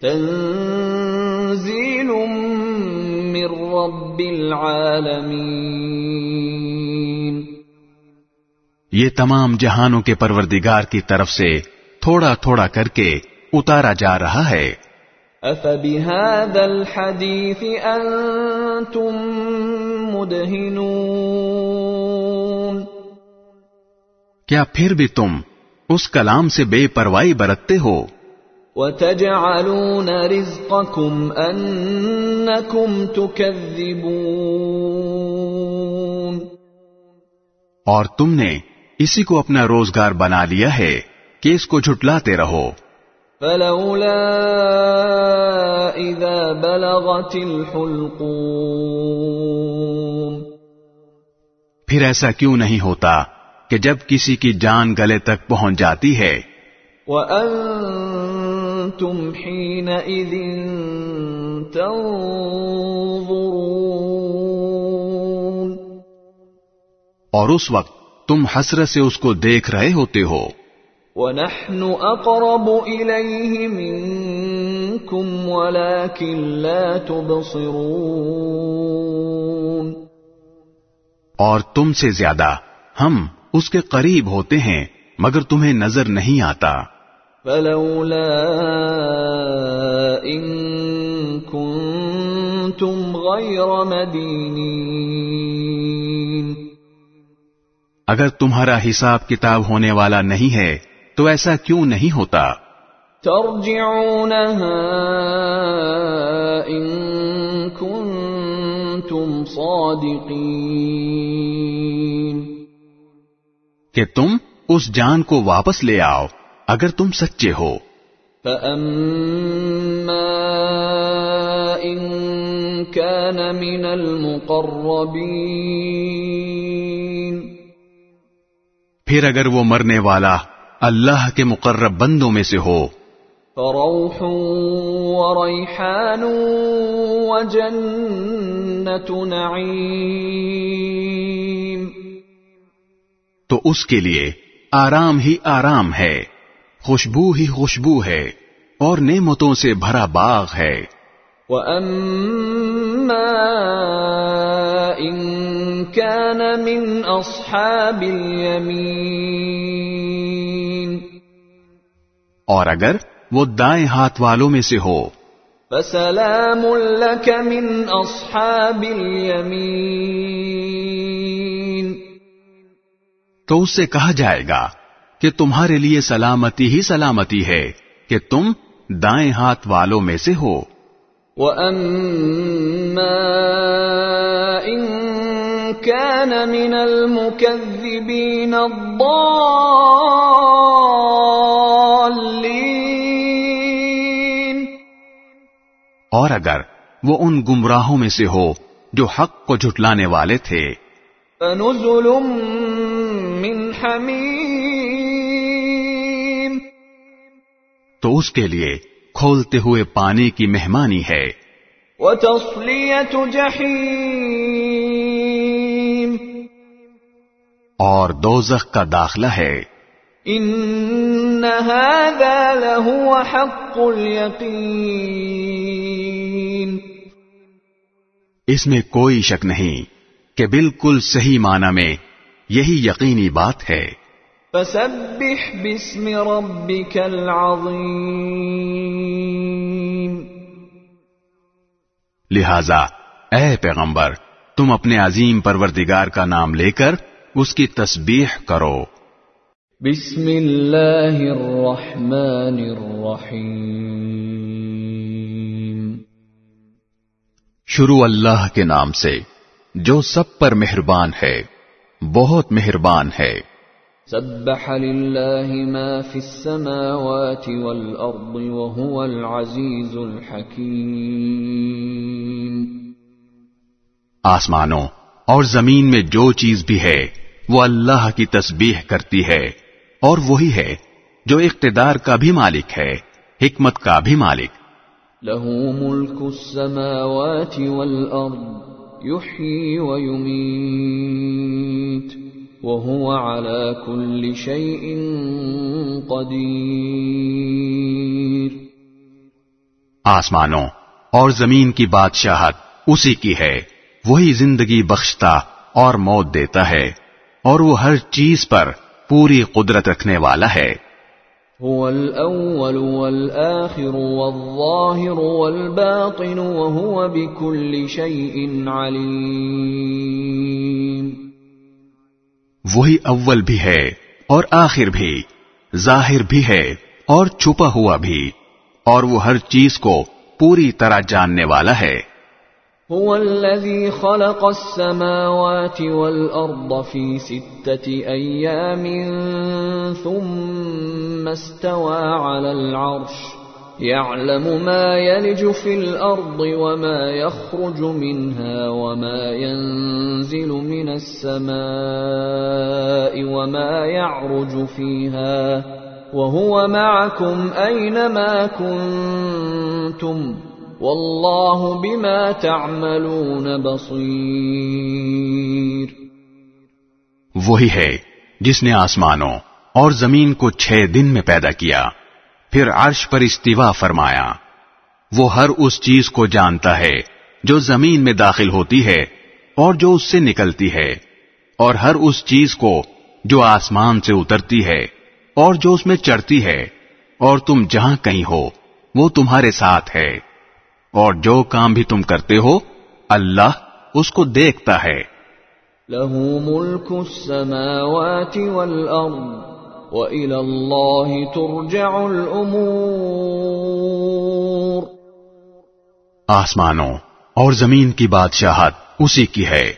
تنزيل من رب العالمين یہ تمام جہانوں کے پروردگار کی طرف سے تھوڑا تھوڑا کر کے اتارا جا رہا ہے۔ أفبهذا الحديث أنتم مدهنون۔ کیا پھر بھی تم اس کلام سے بے پرواہی برتتے ہو۔ وتجعلون رزقكم أنكم تكذبون۔ اور تم نے اسی کو اپنا روزگار بنا لیا ہے کہ اس کو جھٹلاتے رہو۔ فلولا إذا بلغت الحلقوم۔ پھر ایسا کیوں نہیں ہوتا کہ جب کسی کی جان گلے تک پہنچ جاتی ہے۔ وأنتم حينئذ تنظرون۔ اور اس وقت تم حسرت سے اس کو دیکھ رہے ہوتے ہو۔ ونحن أقرب إليه منكم ولكن لا تبصرون۔ اور تم سے زیادہ ہم اس کے قریب ہوتے ہیں مگر تمہیں نظر نہیں آتا۔ فلولا إن كنتم غير مدينين۔ اگر تمہارا حساب کتاب ہونے والا نہیں ہے تو ایسا کیوں نہیں ہوتا؟ ترجعونها إن كنتم صادقين۔ کہ تم اس جان کو واپس لے آؤ اگر تم سچے ہو۔ فأما إن كان من المقربين۔ پھر اگر وہ مرنے والا اللہ کے مقرب بندوں میں سے ہو۔ فروح وريحان وجنة نعيم۔ تو اس کے لیے آرام ہی آرام ہے خوشبو ہی خوشبو ہے اور نعمتوں سے بھرا باغ ہے۔ وأما إن كان من أصحاب اليمين اور اگر وہ دائیں ہاتھ والوں میں سے ہو۔ فسلام لك من أصحاب اليمين تو اس سے کہا جائے گا کہ تمہارے لیے سلامتی ہی سلامتی ہے کہ تم دائیں ہاتھ والوں میں سے ہو۔ وأما إن كان من المكذبين الضالين۔ اور اگر وہ ان گمراہوں میں سے ہو جو حق کو جھٹلانے والے تھے۔ فنزل من حميم تو اس کے لیے کھولتے ہوئے پانی کی مہمانی ہے۔ وتصلية جحيم اور دوزخ کا داخلہ ہے۔ إن هذا لهو حق اس میں کوئی شک نہیں کہ بالکل صحیح معنی میں یہی یقینی بات ہے۔ فسبح باسم ربك العظيم لہذا اے پیغمبر تم اپنے عظیم پروردگار کا نام لے کر اس کی تسبیح کرو۔ بسم اللہ الرحمن الرحیم۔ شروع اللہ کے نام سے جو سب پر مہربان ہے۔ بہت مہربان ہے۔ سبح لله ما في السماوات والأرض وهو العزيز الحكيم آسمانوں اور زمین میں جو چیز بھی ہے وہ اللہ کی تسبیح کرتی ہے۔ اور وہی ہے جو اقتدار کا بھی مالک ہے حکمت کا بھی مالک۔ له ملك السماوات والأرض يحيي ويميت وهو على كل شيء قدير۔ آسمانوں اور زمین کی بادشاہت اسی کی ہے۔ وہی زندگی بخشتا اور موت دیتا ہے اور وہ ہر چیز پر پوری قدرت رکھنے والا ہے۔ هو الأول والآخر والظاهر والباطن وهو بكل شيء عليم. وہی اول بھی ہے اور آخر بھی، ظاہر بھی ہے اور چھپا ہوا بھی، اور وہ ہر چیز کو پوری طرح جاننے والا ہے۔ هو الذي خلق السماوات والأرض في ستة أيام ثم استوى على العرش. يعلم ما يلج في الأرض وما يخرج منها وما ينزل من السماء وما يعرج فيها. وهو معكم أينما كنتم. واللہ بما تعملون بصیر۔ وہی ہے جس نے آسمانوں اور زمین کو چھ دن میں پیدا کیا، پھر عرش پر استوا فرمایا۔ وہ ہر اس چیز کو جانتا ہے جو زمین میں داخل ہوتی ہے اور جو اس سے نکلتی ہے، اور ہر اس چیز کو جو آسمان سے اترتی ہے اور جو اس میں چڑھتی ہے، اور تم جہاں کہیں ہو، وہ تمہارے ساتھ ہے۔ اور جو کام بھی تم کرتے ہو اللہ اس کو دیکھتا ہے۔ له ملك السماوات والأرض وإلى الله ترجع الأمور۔ آسمانوں اور زمین کی بادشاہت اسی کی ہے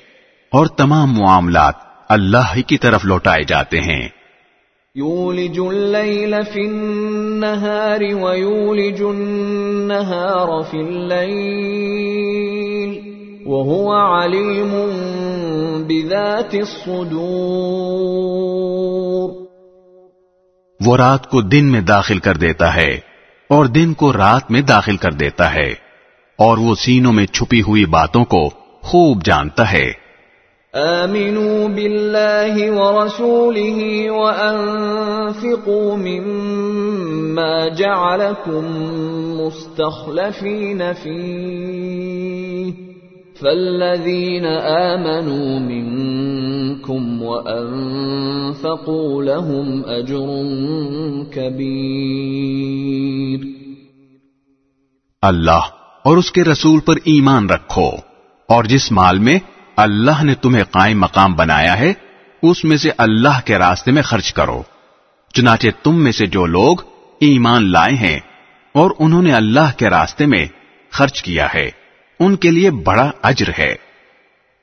اور تمام معاملات اللہ ہی کی طرف لوٹائے جاتے ہیں۔ يولج الليل في النهار ويولج النهار في الليل وهو عليم بذات الصدور وہ رات کو دن میں داخل کر دیتا ہے اور دن کو رات میں داخل کر دیتا ہے اور وہ سینوں میں چھپی ہوئی باتوں کو خوب جانتا ہے۔ آمنوا بالله ورسوله وأنفقوا مما جعلكم مستخلفين فيه فالذين آمنوا منكم وأنفقوا لهم أجر كبير اللہ اور اس کے رسول پر ایمان رکھو اور جس مال میں اللہ نے تمہیں قائم مقام بنایا ہے، اس میں سے اللہ کے راستے میں خرچ کرو۔ چنانچہ تم میں سے جو لوگ ایمان لائے ہیں اور انہوں نے اللہ کے راستے میں خرچ کیا ہے، ان کے لیے بڑا اجر ہے۔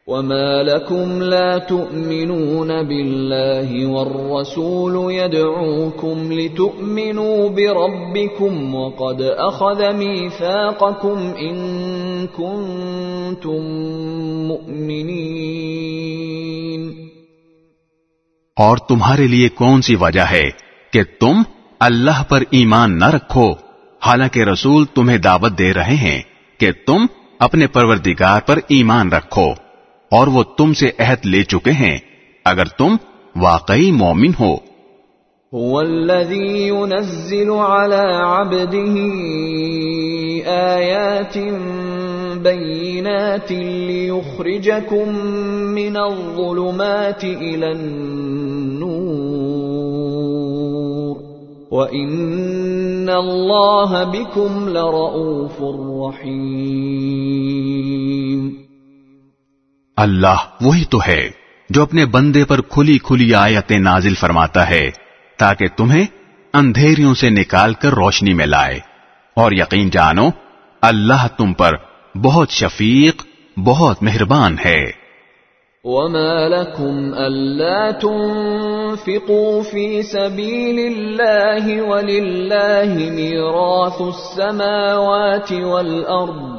وما لكم لا تؤمنون بالله والرسول يدعوكم لتؤمنوا بربكم وقد أخذ ميثاقكم إن كنتم مؤمنين۔ اور تمہارے لیے کون سی وجہ ہے کہ تم اللہ پر ایمان نہ رکھو؟ حالانکہ رسول تمہیں دعوت دے رہے ہیں کہ تم اپنے پروردگار پر ایمان رکھو۔ اور وہ تم سے عہد لے چکے ہیں اگر تم واقعی مومن ہو هو الذي ينزل على عبده آيات بينات ليخرجكم من الظلمات إلى النور وإن الله بكم لرؤوف رحيم اللہ وہی تو ہے جو اپنے بندے پر کھلی کھلی آیتیں نازل فرماتا ہے، تاکہ تمہیں اندھیریوں سے نکال کر روشنی میں لائے۔ اور یقین جانو، اللہ تم پر بہت شفیق، بہت مہربان ہے۔ وما لكم ألا تنفقوا في سبيل الله ولله ميراث السماوات والأرض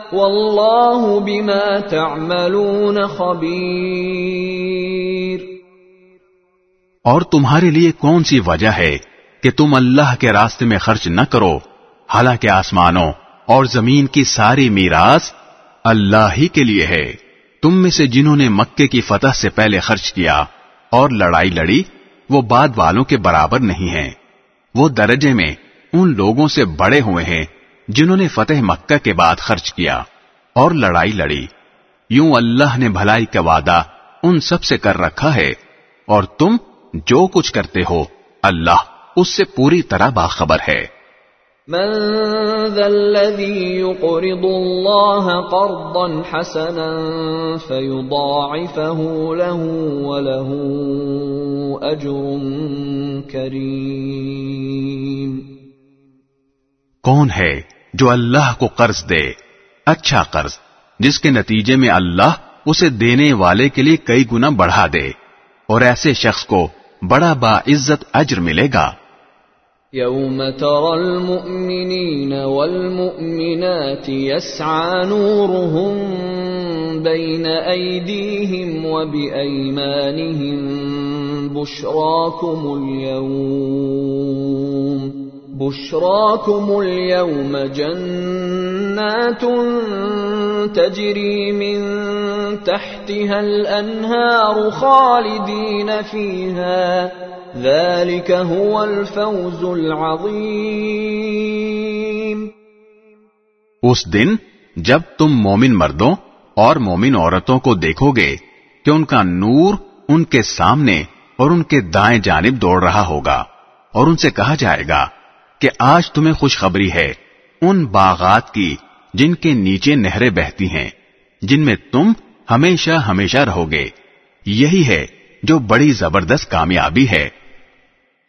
والله بما تعملون خبير اور تمہارے لیے کون سی وجہ ہے کہ تم اللہ کے راستے میں خرچ نہ کرو؟ حالانکہ آسمانوں اور زمین کی ساری میراث اللہ ہی کے لیے ہے۔ تم میں سے جنہوں نے مکے کی فتح سے پہلے خرچ کیا اور لڑائی لڑی، وہ بعد والوں کے برابر نہیں ہیں۔ وہ درجے میں ان لوگوں سے بڑے ہوئے ہیں۔ جنہوں نے فتح مکہ کے بعد خرچ کیا اور لڑائی لڑی۔ یوں اللہ نے بھلائی کا وعدہ ان سب سے کر رکھا ہے اور تم جو کچھ کرتے ہو، اللہ اس سے پوری طرح باخبر ہے۔ من ذا الذي يقرض الله قرضا حسنا فيضاعفه له وله اجر كريم کون ہے جو اللہ کو قرض دے؟ اچھا قرض، جس کے نتیجے میں اللہ اسے دینے والے کے لیے کئی گنا بڑھا دے، اور ایسے شخص کو بڑا با عزت اجر ملے گا۔ يوم ترى المؤمنين والمؤمنات يسعى نورهم بين أيديهم وبأيمانهم بشراكم اليوم بشراكم اليوم جنات تجري من تحتها الأنهار خالدين فيها. ذلك هو الفوز العظيم. اس دن جب تم مومن مردوں اور مومن عورتوں کو دیکھو گے کہ ان کا نور ان کے سامنے اور ان کے دائیں جانب دوڑ رہا ہوگا اور ان سے کہا جائے گا کہ آج تمہیں خوشخبری ہے ان باغات کی جن کے نیچے نہریں بہتی ہیں، جن میں تم ہمیشہ ہمیشہ رہو گے۔ یہی ہے جو بڑی زبردست کامیابی ہے۔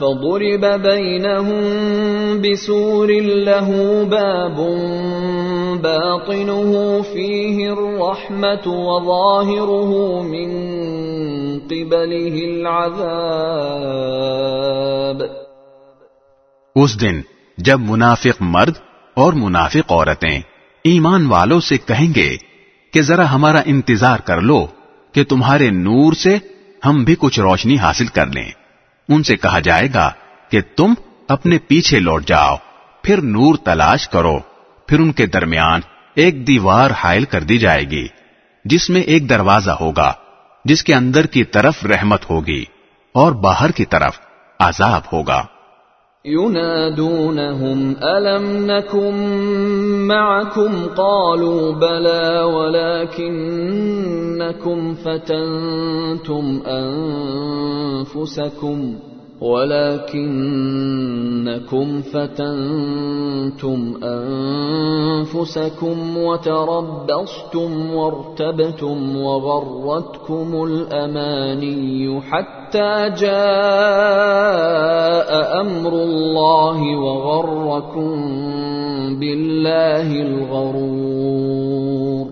فضرب بينهم بسور له باب باطنه فيه الرحمة وظاهره من قبله العذاب اس دن جب منافق مرد اور منافق عورتیں ایمان والوں سے کہیں گے کہ ذرا ہمارا انتظار کر لو کہ تمہارے نور سے ہم بھی کچھ روشنی حاصل کر لیں۔ ان سے کہا جائے گا کہ تم اپنے پیچھے لوٹ جاؤ، پھر نور تلاش کرو، پھر ان کے درمیان ایک دیوار حائل کر دی جائے گی، جس میں ایک دروازہ ہوگا، جس کے اندر کی طرف رحمت ہوگی اور باہر کی طرف عذاب ہوگا۔ ينادونهم ألم نكن معكم؟ قالوا بلى ولكنكم فتنتم أنفسكم. ولكنكم فتنتم أنفسكم وتربصتم وارتبتم وغرتكم الأماني حتى جاء أمر الله وغركم بالله الغرور.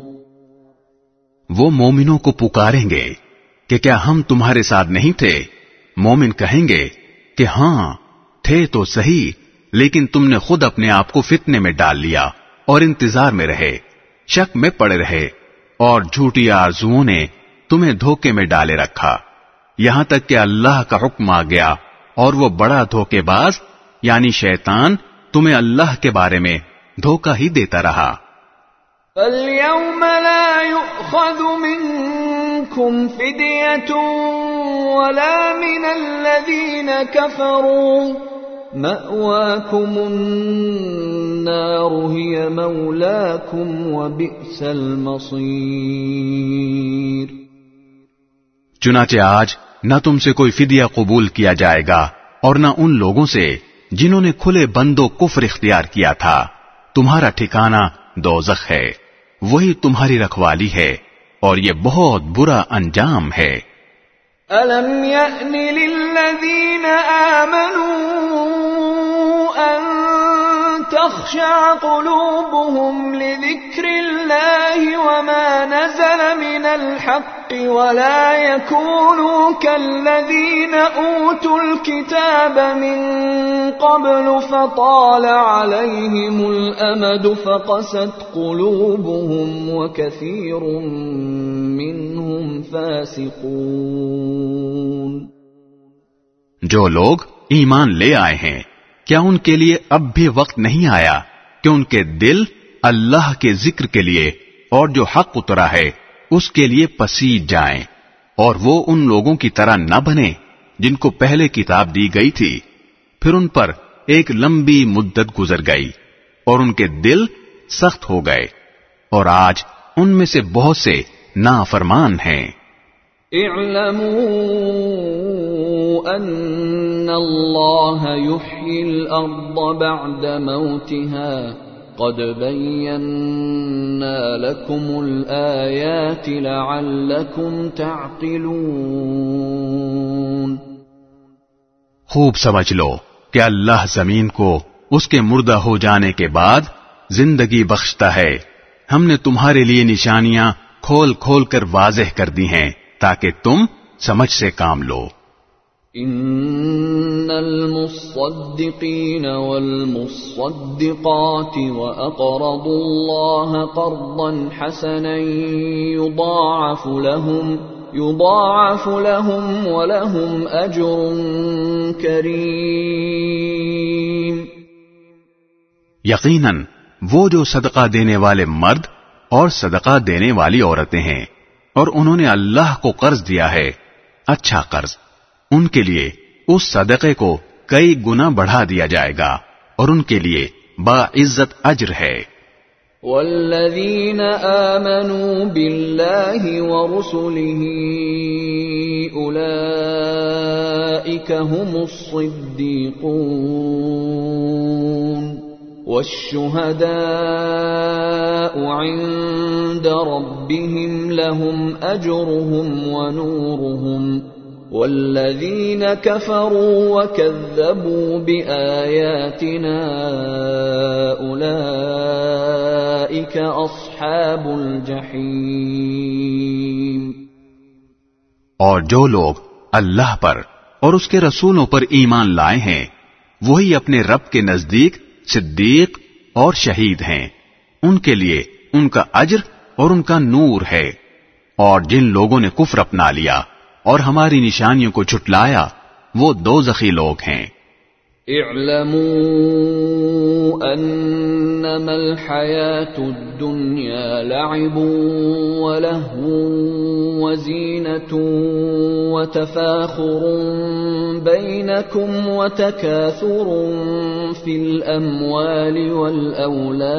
وہ مومنوں کو پکاریں گے کہ کیا ہم تمہارے ساتھ نہیں تھے مومن کہیں گے کہ ہاں تھے تو صحیح، لیکن تم نے خود اپنے آپ کو فتنے میں ڈال لیا اور انتظار میں رہے، شک میں پڑے رہے اور جھوٹی آرزوؤں نے تمہیں دھوکے میں ڈالے رکھا۔ یہاں تک کہ اللہ کا حکم آ گیا اور وہ بڑا دھوکے باز یعنی شیطان، تمہیں اللہ کے بارے میں دھوکہ ہی دیتا رہا۔ فَالْيَوْمَ لَا يُؤْخَذُ مِنْكُمْ فِدْيَةٌ وَلَا مِنَ الَّذِينَ كَفَرُوا مَأْوَاكُمُ النَّارُ هِيَ مَوْلَاكُمْ وَبِئْسَ الْمَصِيرُ چنانچہ آج نہ تم سے کوئی فدیہ قبول کیا جائے گا اور نہ ان لوگوں سے جنہوں نے کھلے بندو کفر اختیار کیا تھا۔ تمہارا ٹھکانہ دوزخ ہے۔ وہی تمہاری رکھوالی ہے اور یہ بہت برا انجام ہے۔ أَلَمْ يَأْنِ لِلَّذِينَ آمَنُوا تَخْشَعَ قُلُوبُهُمْ لِذِكْرِ اللَّهِ وَمَا نَزَلَ مِنَ الْحَقِّ وَلَا يَكُونُوا كَالَّذِينَ أُوتُوا الْكِتَابَ مِن قَبْلُ فَطَالَ عَلَيْهِمُ الْأَمَدُ فَقَسَتْ قُلُوبُهُمْ وَكَثِيرٌ مِّنْهُمْ فَاسِقُونَ. جو لوگ ایمان لے آئے ہیں کیا ان کے لیے اب بھی وقت نہیں آیا کہ ان کے دل اللہ کے ذکر کے لیے اور جو حق اترا ہے، اس کے لیے پسیج جائیں اور وہ ان لوگوں کی طرح نہ بنے جن کو پہلے کتاب دی گئی تھی۔ پھر ان پر ایک لمبی مدت گزر گئی اور ان کے دل سخت ہو گئے اور آج ان میں سے بہت سے نافرمان ہیں۔ اعلموا ان اللہ يحيي الارض بعد موتها قد بينا لكم الايات لعلكم تعقلون خوب سمجھ لو کہ اللہ زمین کو اس کے مردہ ہو جانے کے بعد زندگی بخشتا ہے۔ ہم نے تمہارے لیے نشانیاں کھول کھول کر واضح کر دی ہیں تاکہ تم سمجھ سے کام لو۔ ان المصدقين والمصدقات واقرضوا الله قرضا حسنا يضاعف لهم يضاعف لهم ولهم اجر كريم یقیناً وہ جو صدقہ دینے والے مرد اور صدقہ دینے والی عورتیں ہیں اور انہوں نے اللہ کو قرض دیا ہے اچھا قرض۔ ان کے لیے اس صدقے کو کئی گنا بڑھا دیا جائے گا اور ان کے لیے با عزت اجر ہے۔ والذین آمنوا باللہ ورسله اولئک هم الصدیقون والشهداء عند ربهم لهم اجرهم ونورهم والذين كفروا وكذبوا باياتنا اولئك اصحاب الجحيم اور جو لوگ اللہ پر اور اس کے رسولوں پر ایمان لائے ہیں، وہی اپنے رب کے نزدیک صدیق اور شہید ہیں۔ ان کے لیے ان کا اجر اور ان کا نور ہے۔ اور جن لوگوں نے کفر اپنا لیا اور ہماری نشانیوں کو چھٹلایا وہ دو زخی لوگ ہیں اعلموا انما الحياة الدنيا لعب ولهو وزينه وتفاخر بينكم وتكاثر في الاموال والاولاد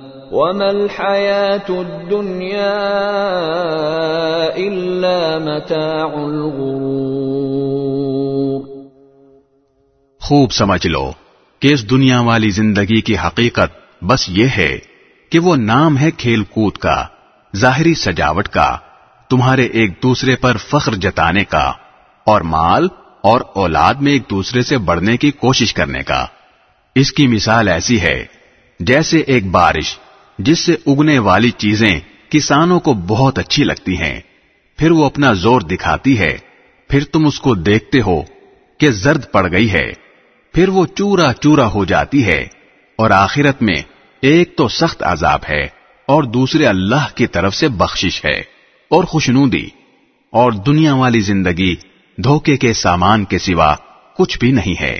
وما الحياة الدنيا إلا متاع الغرور خوب سمجھ لو کہ اس دنیا والی زندگی کی حقیقت بس یہ ہے کہ وہ نام ہے کھیل کود کا، ظاہری سجاوٹ کا، تمہارے ایک دوسرے پر فخر جتانے کا، اور مال اور اولاد میں ایک دوسرے سے بڑھنے کی کوشش کرنے کا۔ اس کی مثال ایسی ہے، جیسے ایک بارش جس سے اگنے والی چیزیں کسانوں کو بہت اچھی لگتی ہیں، پھر وہ اپنا زور دکھاتی ہے، پھر تم اس کو دیکھتے ہو کہ زرد پڑ گئی ہے، پھر وہ چورا چورا ہو جاتی ہے، اور آخرت میں ایک تو سخت عذاب ہے، اور دوسرے اللہ کی طرف سے بخشش ہے، اور خوشنودی، اور دنیا والی زندگی دھوکے کے سامان کے سوا کچھ بھی نہیں ہے۔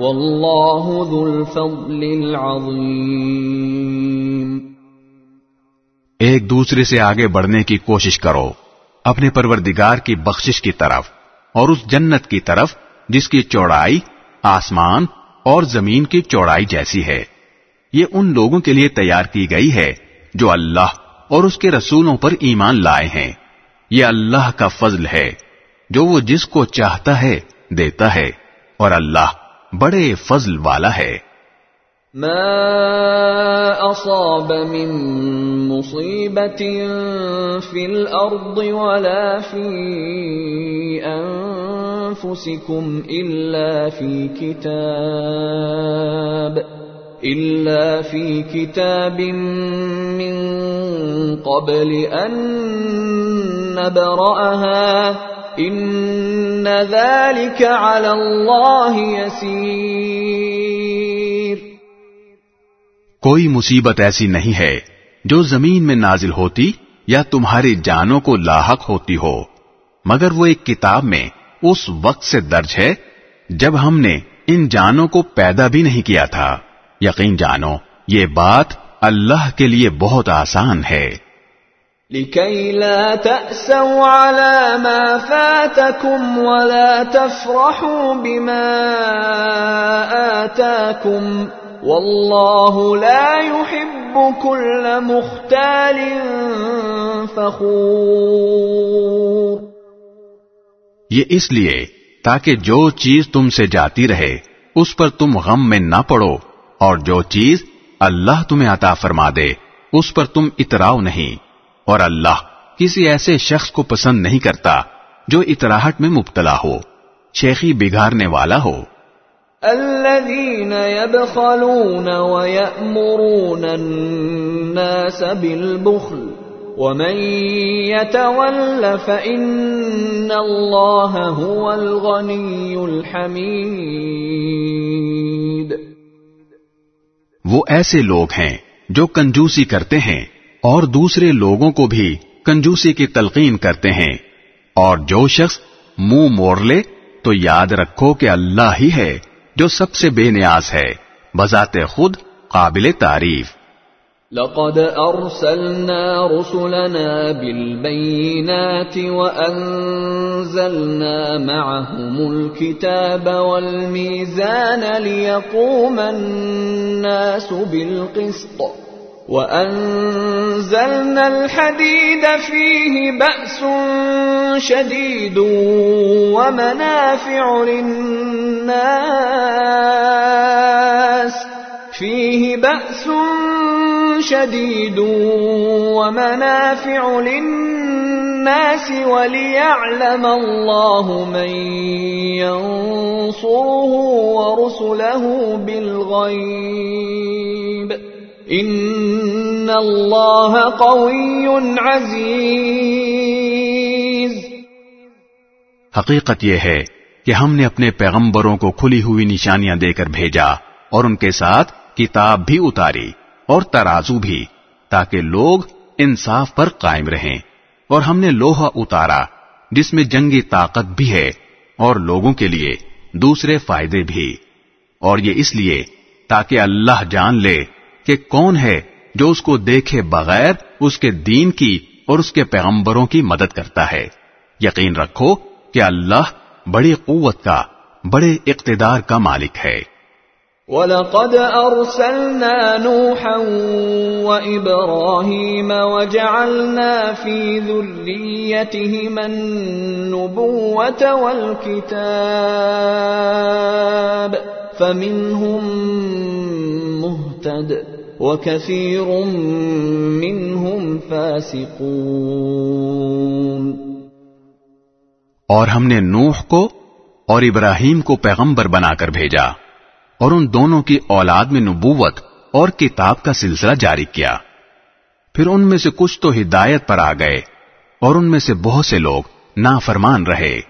واللہ ذو الفضل العظیم ایک دوسرے سے آگے بڑھنے کی کوشش کرو، اپنے پروردگار کی بخشش کی طرف اور اس جنت کی طرف، جس کی چوڑائی آسمان اور زمین کی چوڑائی جیسی ہے۔ یہ ان لوگوں کے لیے تیار کی گئی ہے جو اللہ اور اس کے رسولوں پر ایمان لائے ہیں۔ یہ اللہ کا فضل ہے، جو وہ جس کو چاہتا ہے دیتا ہے اور اللہ بڑے فضل والا ہے ما أصاب من مصيبة في الأرض ولا في أنفسكم إلا في كتاب إلا في كتاب من قبل أن نبرأها. ان ذلك على اللہ يسیر کوئی مصیبت ایسی نہیں ہے جو زمین میں نازل ہوتی یا تمہاری جانوں کو لاحق ہوتی ہو، مگر وہ ایک کتاب میں اس وقت سے درج ہے جب ہم نے ان جانوں کو پیدا بھی نہیں کیا تھا۔ یقین جانو، یہ بات اللہ کے لیے بہت آسان ہے۔ لكي لا تأسوا على ما فاتكم ولا تفرحوا بما آتاكم والله لا يحب كل مختال فخور۔ یہ اس لیے تاکہ جو چیز تم سے جاتی رہے، اس پر تم غم میں نہ پڑو، اور جو چیز اللہ تمہیں عطا فرما دے، اس پر تم اتراؤ نہیں۔ اور اللہ کسی ایسے شخص کو پسند نہیں کرتا جو اطراہٹ میں مبتلا ہو شیخی بگاڑنے والا ہو۔ الذين يبخلون ويأمرون الناس بالبخل ومن يتول فإن الله هو الغني الحميد وہ ایسے لوگ ہیں جو کنجوسی کرتے ہیں اور دوسرے لوگوں کو بھی کنجوسی کی تلقین کرتے ہیں۔ اور جو شخص منہ مو موڑ لے، تو یاد رکھو کہ اللہ ہی ہے جو سب سے بے نیاز ہے، بذات خود قابل تعریف۔ لقد ارسلنا رسلنا بالبينات وانزلنا معهم الكتاب والميزان ليقوم الناس بالقسط. وأنزلنا الحديد فيه بأس شديد ومنافع للناس فيه بأس شديد ومنافع للناس وليعلم الله من ينصره ورسله بالغيب ان اللہ قوی عزیز حقیقت یہ ہے کہ ہم نے اپنے پیغمبروں کو کھلی ہوئی نشانیاں دے کر بھیجا اور ان کے ساتھ کتاب بھی اتاری اور ترازو بھی تاکہ لوگ انصاف پر قائم رہیں اور ہم نے لوہا اتارا جس میں جنگی طاقت بھی ہے اور لوگوں کے لیے دوسرے فائدے بھی اور یہ اس لیے تاکہ اللہ جان لے کہ کون ہے جو اس کو دیکھے بغیر اس کے دین کی اور اس کے پیغمبروں کی مدد کرتا ہے۔ یقین رکھو کہ اللہ بڑی قوت کا، بڑے اقتدار کا مالک ہے۔ وَلَقَدْ أَرْسَلْنَا نُوحًا وَإِبْرَاهِيمَ وَجَعَلْنَا فِي ذُرِّيَّتِهِمَا النُّبُوَّةَ وَالْكِتَابَ فَمِنْهُمْ مُهْتَدٍ وَكَثِيرٌ مِّنْهُمْ فَاسِقُونَ اور ہم نے نوح کو اور ابراہیم کو پیغمبر بنا کر بھیجا اور ان دونوں کی اولاد میں نبوت اور کتاب کا سلسلہ جاری کیا۔ پھر ان میں سے کچھ تو ہدایت پر آ گئے اور ان میں سے بہت سے لوگ نافرمان رہے۔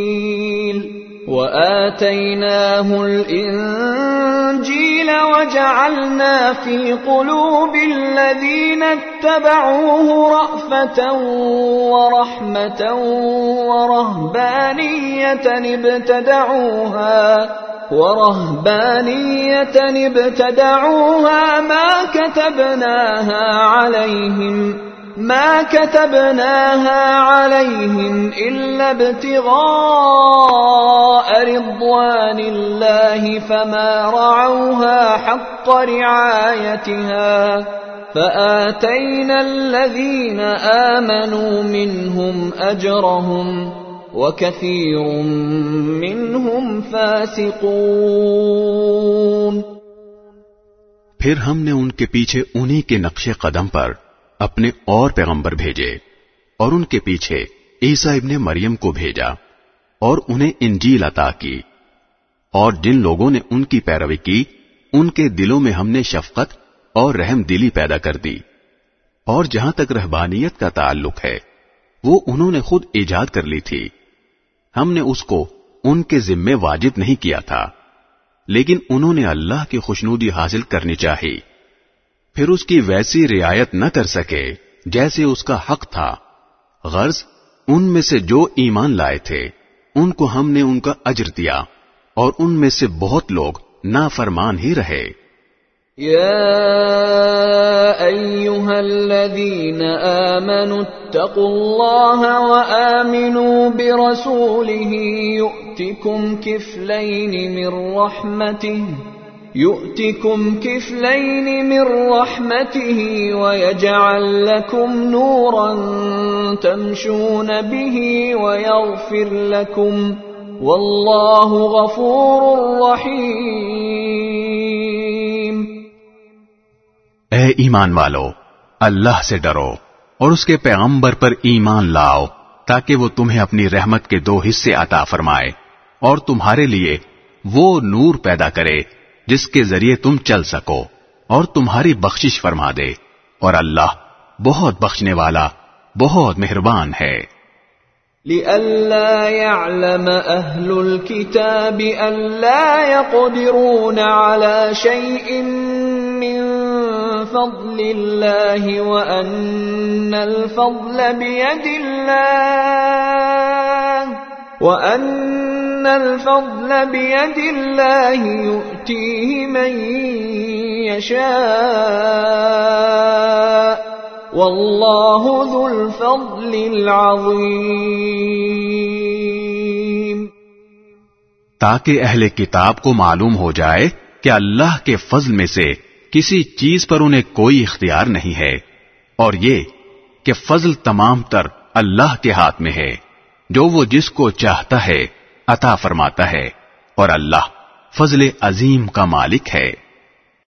وآتيناه الإنجيل وجعلنا في قلوب الذين اتبعوه رأفة ورحمة ورهبانية ابتدعوها ورهبانية ابتدعوها ما كتبناها عليهم ما كتبناها عليهم إلا ابتغاء رضوان الله فما رعوها حق رعايتها فآتينا الذين آمنوا منهم أجرهم وكثير منهم فاسقون پھر ہم نے ان کے پیچھے انہی کے نقش قدم پر اپنے اور پیغمبر بھیجے اور ان کے پیچھے عیسیٰ ابن مریم کو بھیجا اور انہیں انجیل عطا کی اور جن لوگوں نے ان کی پیروی کی، ان کے دلوں میں ہم نے شفقت اور رحم دلی پیدا کر دی اور جہاں تک رہبانیت کا تعلق ہے، وہ انہوں نے خود ایجاد کر لی تھی۔ ہم نے اس کو ان کے ذمے واجب نہیں کیا تھا، لیکن انہوں نے اللہ کی خوشنودی حاصل کرنی چاہی۔ پھر اس کی ویسی رعایت نہ کر سکے جیسے اس کا حق تھا۔ غرض، ان میں سے جو ایمان لائے تھے، ان کو ہم نے ان کا اجر دیا اور ان میں سے بہت لوگ نافرمان ہی رہے۔ أيها الذين آمنوا، اتقوا الله وآمنوا برسوله يؤتكم كفلين من رحمته۔ يؤتكم كفلين من رحمته ويجعل لكم نورا تمشون به ويغفر لكم والله غفور رحيم اے ایمان والو، اللہ سے ڈرو اور اس کے پیغمبر پر ایمان لاؤ تاکہ وہ تمہیں اپنی رحمت کے دو حصے عطا فرمائے اور تمہارے لیے وہ نور پیدا کرے۔ جس کے ذریعے تم چل سکو اور تمہاری بخشش فرما دے اور اللہ بہت بخشنے والا، بہت مہربان ہے۔ لئلا يعلم أهل الكتاب ألا يقدرون على شيء من فضل الله وأن الفضل بيد الله. وأن الفضل بيد الله يؤتيه من يشاء واللہ ذو الفضل العظیم تاکہ اہل کتاب کو معلوم ہو جائے کہ اللہ کے فضل میں سے کسی چیز پر انہیں کوئی اختیار نہیں ہے اور یہ کہ فضل تمام تر اللہ کے ہاتھ میں ہے۔ جو وہ جس کو چاہتا ہے عطا فرماتا ہے اور اللہ فضل عظیم کا مالک ہے۔